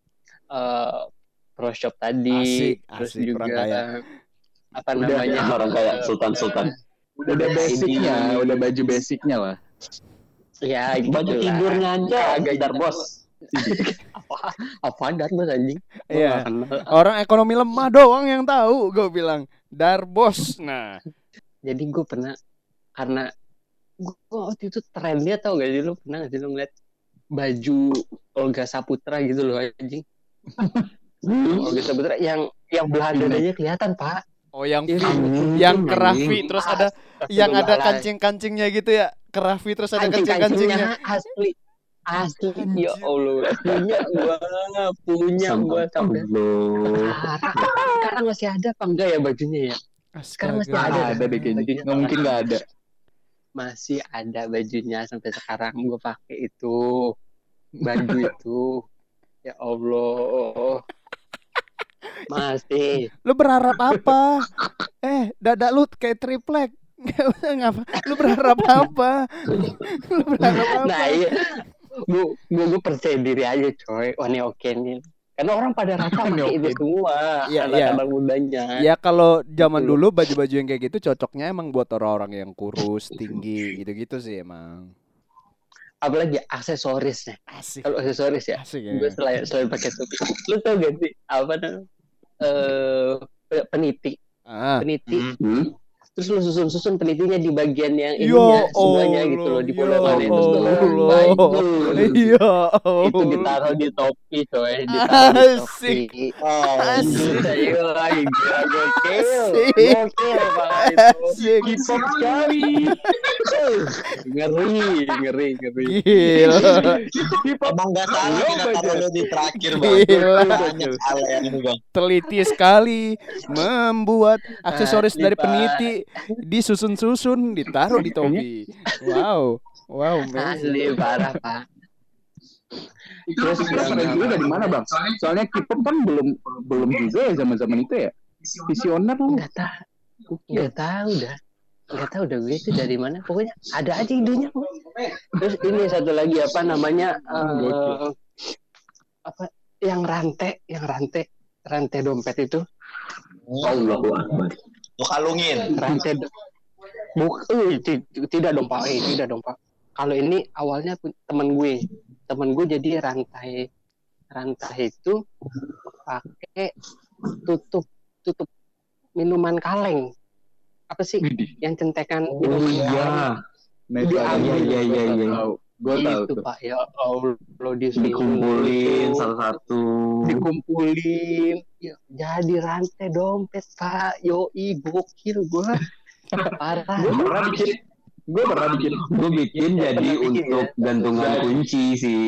eh pro shop tadi, Asik, terus asik, juga kaya. apa Udah, namanya Orang kayak sultan-sultan. Udah basicnya, udah baju basicnya lah. ya gitu Baju lah. tidurnya aja Agak dar bos. apa apa dar bos anjing Iya. kenal. Orang ekonomi lemah doang yang tahu, gue bilang. Darbos. Nah, jadi gue pernah karena gue waktu itu trennya tau gak sih lu? Pernah gak sih lu ngeliat baju Olga Saputra gitu loh anjing? Olga Saputra yang yang belah dadanya kelihatan pak. Oh yang. V, Hmm, yang kerafi terus ada yang ada kancing-kancingnya gitu ya. Kerafi terus ada kancing-kancingnya. asli asli. Ya. Allah punya gua punya gua sampai sekarang masih ada apa enggak ya bajunya ya? Sekarang masih ada. Ada deh kayaknya. Bajunya. Nggak mungkin nggak ada. Masih ada bajunya sampai sekarang gue pakai itu baju itu ya Allah Masih. Lu berharap apa? Eh, dada lu kayak triplek. Ngapa? Lu berharap apa? Lu berharap apa? Nah iya. Gue percaya diri aja coy. Wah ini oke nih. Karena orang pada rata pakai itu semua. Iya, iya. Anak-anak mudanya. Ya kalau zaman Gitu. dulu baju-baju yang kayak gitu cocoknya emang buat orang-orang yang kurus, tinggi, gitu-gitu sih emang. Apalagi aksesorisnya. Asik. Kalau aksesoris ya. Asik ya. Gue selain selain pakai topi. Lu tau gak sih apa namanya? Eh peniti, Ah. peniti. Hmm? Terus lu susun-susun penitinya di bagian yang Ya ininya semuanya gitu loh di bola ya itu. Iya. Itu ditaruh di topi coy, ditaruh di Asik. topi. Oh, Asik. Lagi gokil. Asik. Gokil Pak itu. Sekali. ngeri, ngeri, ngeri. Gila. Emang gak salah kita taruh lu di terakhir bang. Gila. Banyak hal yang ini bang. Teliti sekali membuat aksesoris Asli, dari Pak. Disusun-susun, ditaruh di topi. Wow. Wow. Asli parah, Pak. Itu Terus juga dari mana bang? Soalnya K-pop kan belum belum juga ya zaman-zaman itu ya. Visioner lu. Enggak tahu. Enggak tahu dah. Enggak tahu dah gue itu dari mana. Pokoknya ada aja idenya. Terus ini satu lagi apa namanya eh, Gokil. apa yang rantai, yang rantai, rantai dompet itu, Allahu Akbar. Lu kalungin. rantai Buk, eh, ti- tidak dong Pak, eh, tidak dong Pak. Kalau ini awalnya teman gue, teman gue jadi rantai, rantai itu pakai tutup, tutup minuman kaleng. Apa sih yang centekan Oh minuman iya. kaleng? Nah, Iya, itu iya, iya, iya. Gue tahu itu tuh. Pak ya Allah Dikumpulin itu, satu-satu. dikumpulin ya, jadi rantai dompet Pak yoi gokil gua parah Gue pernah bikin. Gue pernah bikin. Gue bikin jadi Pernah bikin untuk ya? gantungan kunci sih.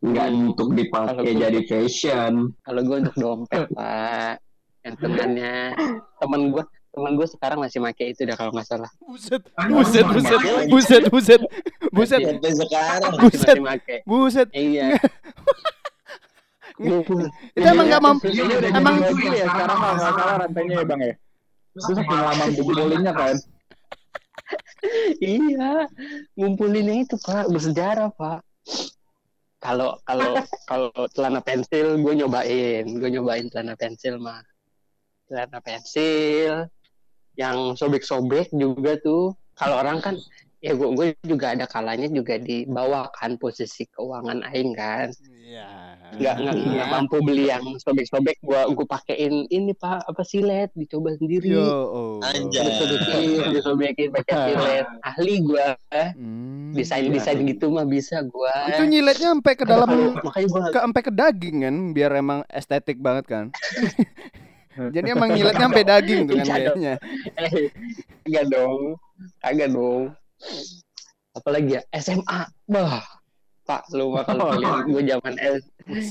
Enggak untuk dipakai jadi fashion. kalau gua untuk dompet Pak gantungannya temen gua temen gua sekarang masih pakai itu dah kalau nggak salah Buset, buset, buset, buset, buset, buset, Sampai sekarang. Buset. masih buset. iya Itu emang nggak mampu. Emang ya sekarang kalau nggak salah rantainya ya bang ya. Terus saking lama ngumpulinnya kan. iya ngumpulinnya itu Pak bersejarah Pak kalau kalau kalau celana pensil gue nyobain gue nyobain celana pensil mah celana pensil yang sobek-sobek juga tuh. Kalau orang kan ya gue gue juga ada kalanya juga di bawah kan posisi keuangan aing kan. Iya. nggak nggak nggak mampu beli yang sobek-sobek gue gue pakein ini pak apa silet dicoba sendiri. Yo, oh. Anjay. disobekin disobekin pakai silet. Ahli gue Hmm, desain desain gitu mah bisa gue Itu nyiletnya sampai ke dalam makanya gue ke sampai ke daging kan biar emang estetik banget kan. Jadi emang nyiletnya sampai daging tuh kan Iya dong. kayaknya. Eh, Kagak dong. Kagak dong. Apalagi ya SMA. Bah. Pak, lu mah kalau kalian gue zaman S,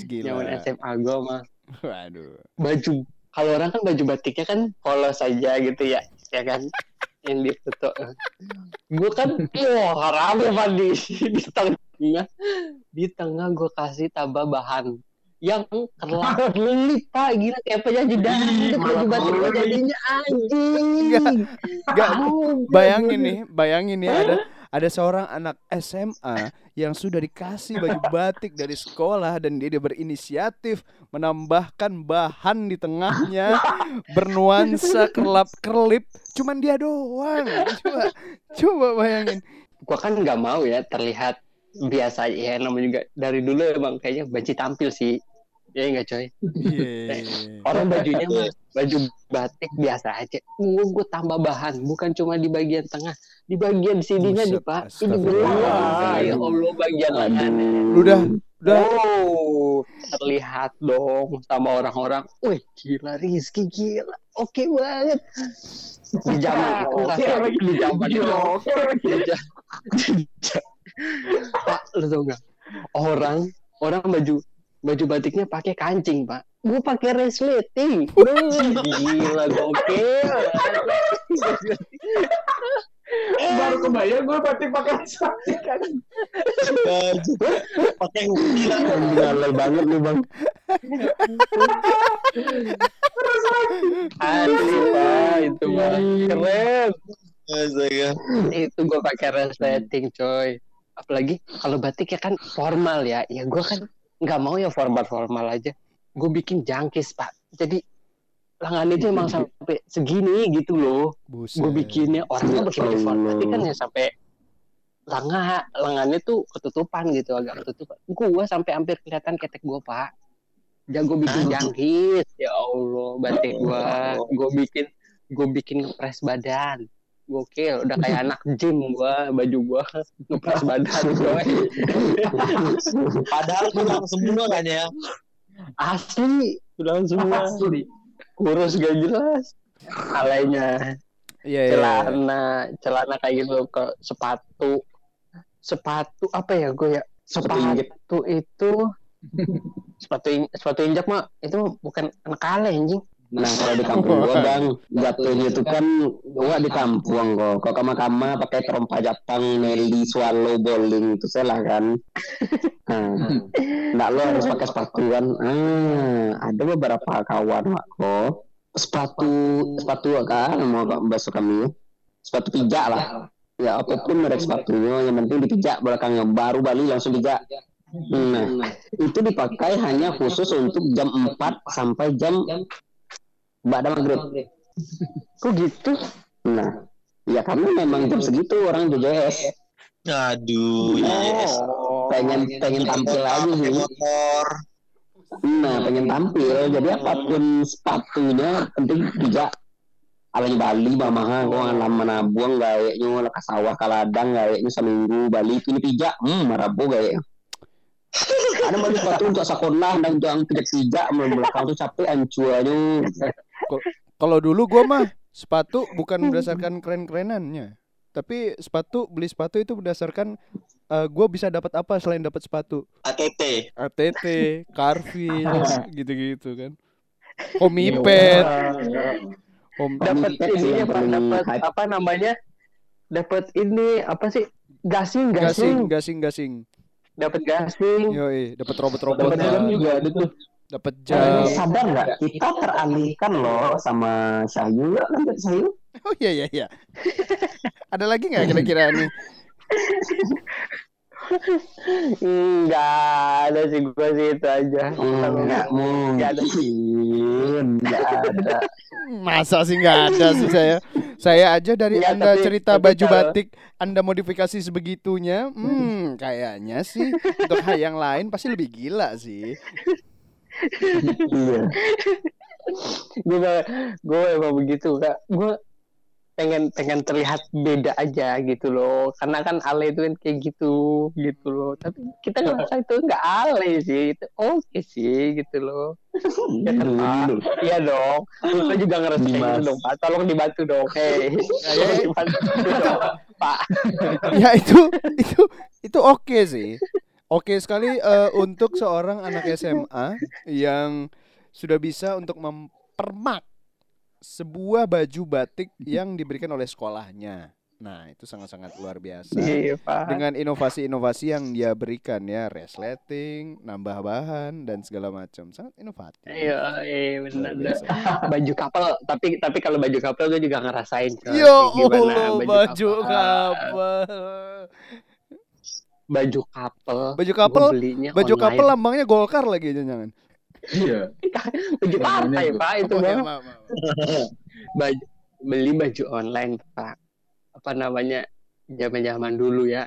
zaman SMA gue mah Waduh. baju kalau orang kan baju batiknya kan polos saja gitu ya, ya kan? Yang difoto. Gue kan, wah rame pak di di tengah, di tengah gue kasih tambah bahan yang kelap lelip pak. Gila kayak penyanyi dangdut baju batik gue jadinya anjing. Nggak, nggak, Tahu, Bayangin nih, bayangin nih ada ada seorang anak SMA yang sudah dikasih baju batik dari sekolah dan dia, dia berinisiatif menambahkan bahan di tengahnya bernuansa kelap kerlip cuman dia doang. Coba coba bayangin. Gua kan nggak mau ya terlihat biasa ya namanya juga dari dulu emang kayaknya banci tampil sih ya nggak coy Iya. orang bajunya mah baju batik biasa aja gua gua tambah bahan bukan cuma di bagian tengah di bagian sininya nih pak ini beruang ya allah bagian lengannya lu udah udah Oh, terlihat dong sama orang-orang. Wih, gila Rizky gila. Oke banget. Di zaman itu lagi. di zaman itu. Pak, lu tau gak? Orang orang baju baju batiknya pakai kancing, Pak. Gue pakai resleting. Gila gokil. Baru kebayang gue pasti pakai sepatu kan. Pakai gila. Galau banget lu bang. Asli pak, itu mah keren. Astaga. Itu gue pakai resleting coy. Apalagi kalau batik ya kan formal ya. Ya gue kan nggak mau ya formal-formal aja. Gue bikin jangkis pak. Jadi lengan itu emang sampai segini gitu loh. Gue bikinnya orangnya bikin tapi kan ya sampai lengan lengannya tuh ketutupan gitu agak ketutupan. Gue sampai hampir kelihatan ketek gue pak. Jago bikin jangkis ya Allah batik gue. Gue bikin gue bikin ngepres badan. Gokil, udah kayak anak gym gua, baju gua ngepres badan coy. Padahal tulang semua kan ya. Asli, udah semua. Asli. Kurus gak jelas. Alainya Iya, iya. celana, celana kayak gitu ke sepatu. Sepatu apa ya gue ya? Sepatu itu sepatu in- sepatu injak mah itu bukan anak ale anjing. Nah kalau di kampung gua bang jatuhnya itu kan gua di kampung kok. Kok kama-kama pakai trompa Jepang, Nelly, swallow, bowling itu salah kan. Nah, lo harus pakai sepatu kan. Ah, ada beberapa kawan mak kok sepatu sepatu kan mau bahasa kami sepatu pijak lah. Ya apa pun merek sepatunya yang penting dipijak belakangnya baru balik langsung pijak. Nah, itu dipakai hanya khusus untuk jam 4 sampai jam Bada maghrib. Kok gitu? Nah, ya karena memang jam segitu orang JJS Aduh, yes. Oh. pengen pengen tampil aja sih. motor. Nah, pengen tampil. Jadi apa pun sepatunya penting tidak alanya Bali mama gua lama nabuang gayanya ke sawah ke ladang gayanya seminggu Bali ini pijak hmm marabu gaya ada baju sepatu untuk sekolah dan untuk yang pijak pijak belakang tuh capek ancuannya Kalau dulu gua mah sepatu bukan berdasarkan keren-kerenannya. Tapi sepatu beli sepatu itu berdasarkan eh, gua bisa dapat apa selain dapat sepatu. ATT. ATT, Carvin, gitu-gitu kan. Homipet, home Dapat ini apa? paling Dapat apa namanya? Dapat ini apa sih? Gasing, gasing, gasing. gasing, gasing. Dapat gasing. Yoi, dapat Dapat robot-robotnya, helm juga ada tuh. Dapat Eh, jam. sadar nggak kita teralihkan loh sama Syayu ya kan Syayu Oh iya iya iya. Ada lagi nggak kira-kira nih? Enggak ada sih gua sih itu aja. Enggak Nggak ada. mungkin, enggak ada. Masa sih nggak ada sih saya. Saya aja dari Nggak, Anda tapi- cerita tapi baju kalau- batik, Anda modifikasi sebegitunya, hmm, kayaknya sih untuk hal yang lain pasti lebih gila sih. Iya. gue gue emang begitu kak. Gue pengen pengen terlihat beda aja gitu loh. Karena kan ale itu kan kayak gitu gitu loh. Tapi kita ngerasa itu nggak ale sih itu oke sih gitu loh. Ya kan iya dong. Lu juga ngerasa kayak gitu dong pak. Tolong dibantu dong. Hei tolong dibantu dong, pak. Ya itu itu itu oke sih. Oke sekali eh, untuk seorang anak SMA yang sudah bisa untuk mempermak sebuah baju batik yang diberikan oleh sekolahnya. Nah, itu sangat-sangat luar biasa. iya pak dengan inovasi-inovasi yang dia berikan ya resleting, nambah bahan dan segala macam. Sangat inovatif. iya iya benar baju couple tapi tapi kalau baju couple gue juga ngerasain. Yo Gimana Allah, baju couple. couple. Baju couple Baju belinya baju online. couple lambangnya Golkar lagi jangan. Iya. baju partai Namanya pak itu Oh, ya, maaf, maaf. baju beli baju online pak apa namanya zaman zaman dulu ya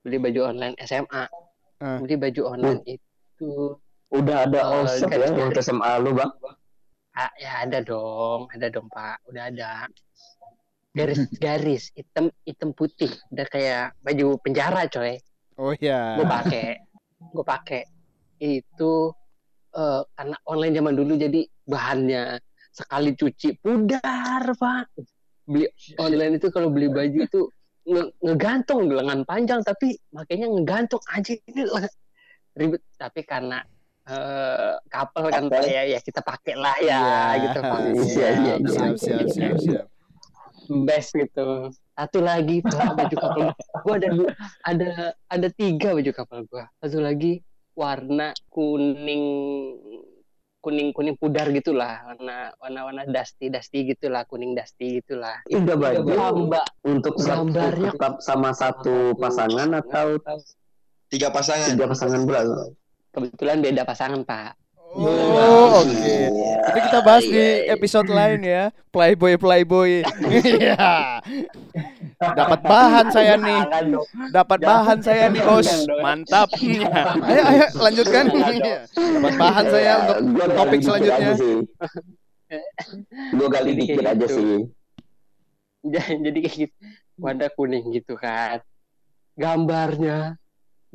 beli baju online SMA Ah. beli baju online itu Udah ada Eh, offset ya waktu SMA lu bang. ah, ya ada dong ada dong pak udah ada garis-garis hitam hitam putih. Udah kayak baju penjara coy. Oh ya. gue pakai. Gue pakai. Itu eh, karena online zaman dulu jadi bahannya sekali cuci pudar pak. Beli online itu kalau beli baju itu nge- ngegantung lengan panjang tapi makanya ngegantung aja. Ini ribet. Tapi karena eh kapal kan Couple. ya ya kita pakai lah ya Iya, gitu pak. Iya, siap, iya, iya. siap, siap, siap, siap. Best gitu. Satu lagi pak baju kapal gua. Ada ada ada tiga baju kapal gua. Satu lagi warna kuning kuning kuning pudar gitulah. Warna warna warna dusty dusty gitulah kuning dusty gitulah. Tiga baju. Gambar untuk satu- Gambarnya- tetap sama satu pasangan atau Tiga pasangan. tiga pasangan pula? kebetulan beda pasangan pak Oh, oke. Iya. Itu kita bahas di Iya, iya. episode lain ya. Playboy Playboy. Iya. Dapat bahan saya nih. Dapat bahan saya nih, Bos. Mantap. ayo ayo lanjutkan. Iya. Dapat bahan saya untuk topik selanjutnya. Gue gali Jadi dikit aja gitu. sih. Ja- jadi kayak gitu warna kuning gitu kan gambarnya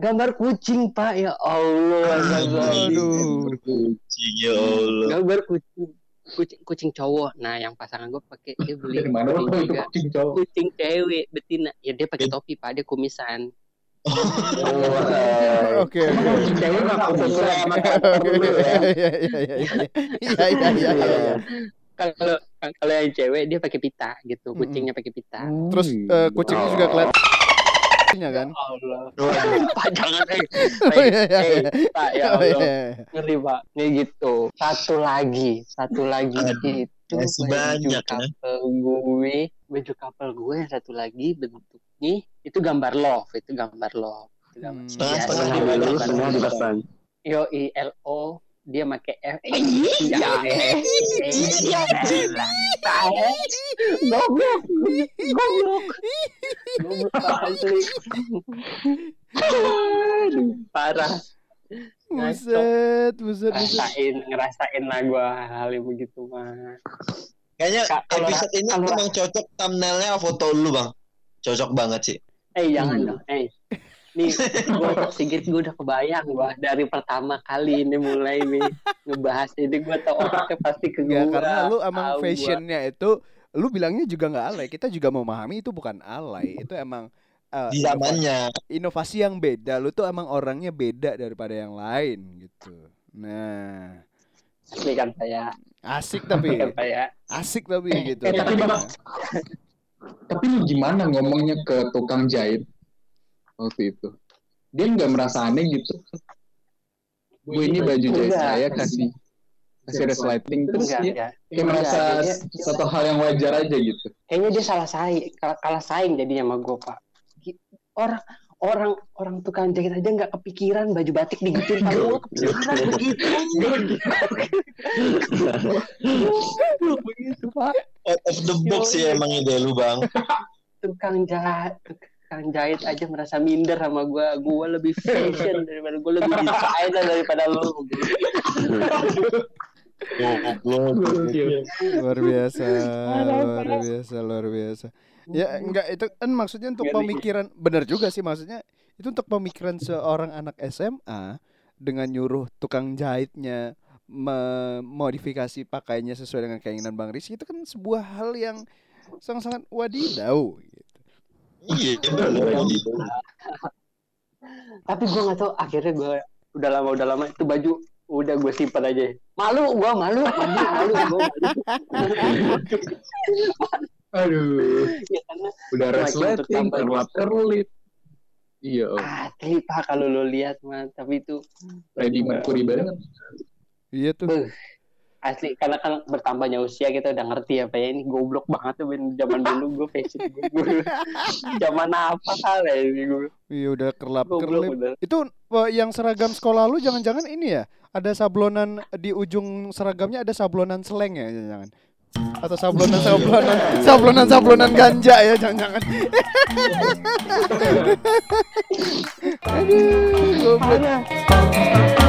gambar kucing pak ya Allah Aduh. Kucing, ya Allah. gambar kucing kucing kucing cowok nah yang pasangan gue pakai dia beli Dari mana kucing juga kucing cowok? kucing cewek betina ya dia pakai topi pak dia kumisan Oh, Oke. oke. Kucing cewek nggak lu ya. Iya iya iya iya. Iya iya iya kalau kalau yang cewek dia pakai pita gitu kucingnya pakai pita Terus eh, kucingnya juga kelihatan kan? Allah pak jangan eh Oh, iya, iya, eh, iya. pak ya Oh, Allah iya. ngeri pak nih gitu satu lagi satu lagi itu masih baju banyak, ya. couple gue baju couple gue yang satu lagi bentuknya itu gambar love itu gambar love Itu gambar- Hmm. Iya, semua dipesan. yo i l o dia make f. Iya. Iya. goblok goblok. Goblok. Parah. Buset, buset, buset. ngerasain ngerasain lah gue hal yang begitu mah Kayaknya kalau- episode ini kalau- emang cocok thumbnailnya foto lu bang. Cocok banget sih. eh jangan dong eh nih gue sigit gue udah kebayang gue dari pertama kali ini mulai nih ngebahas ini gue tau otaknya pasti ke gue Enggak, karena lu emang Tahu gua. fashionnya itu lu bilangnya juga nggak alay. Kita juga memahami itu bukan alay. Itu emang Di inova- zamannya. inovasi yang beda. Lu tuh emang orangnya beda daripada yang lain gitu. Nah, Asli kan saya asik tapi kan saya asik tapi gitu. Eh, tapi Bang, tapi lu gimana ngomongnya ke tukang jahit waktu itu? Dia nggak merasa aneh gitu. Gue ini baju jahit saya kasih kasih resleting terus enggak dia enggak. kayak merasa Enggak, satu hal yang wajar aja gitu. kayaknya dia salah saing kalah, kalah saing jadinya sama gue pak. Orang orang orang tukang jahit aja nggak kepikiran baju batik digituin pak gue kepikiran begitu. Begitu pak. Out of the box sih emang ide lu bang. tukang jahit tukang jahit aja merasa minder sama gue gue lebih fashion daripada gue lebih desainer daripada lo luar biasa, luar biasa, luar biasa. Ya enggak itu kan maksudnya untuk pemikiran benar juga sih maksudnya itu untuk pemikiran seorang anak SMA dengan nyuruh tukang jahitnya memodifikasi pakaiannya sesuai dengan keinginan Bang Rizky itu kan sebuah hal yang sangat-sangat wadidaw gitu. Iya bener. tapi gue nggak tahu akhirnya gue udah lama udah lama itu baju udah gue simpan aja malu gue malu malu malu gue malu Aduh, ya karena udah resleting, kerlap kerlip. Iya, oh. asli pak kalau lo lihat mah tapi itu Freddie Mercury banget. Iya tuh. Beuh. Asli karena kan bertambahnya usia kita udah ngerti apa ya ini goblok banget tuh Ben. zaman dulu gue fashion gue zaman apa kali ini gue Iya udah kerlap kerlip. Itu wah, yang seragam sekolah lu jangan-jangan ini ya? Ada sablonan di ujung seragamnya ada sablonan seleng ya jangan-jangan. Atau sablonan sablonan sablonan sablonan ganja ya jangan-jangan. Aduh, goblok.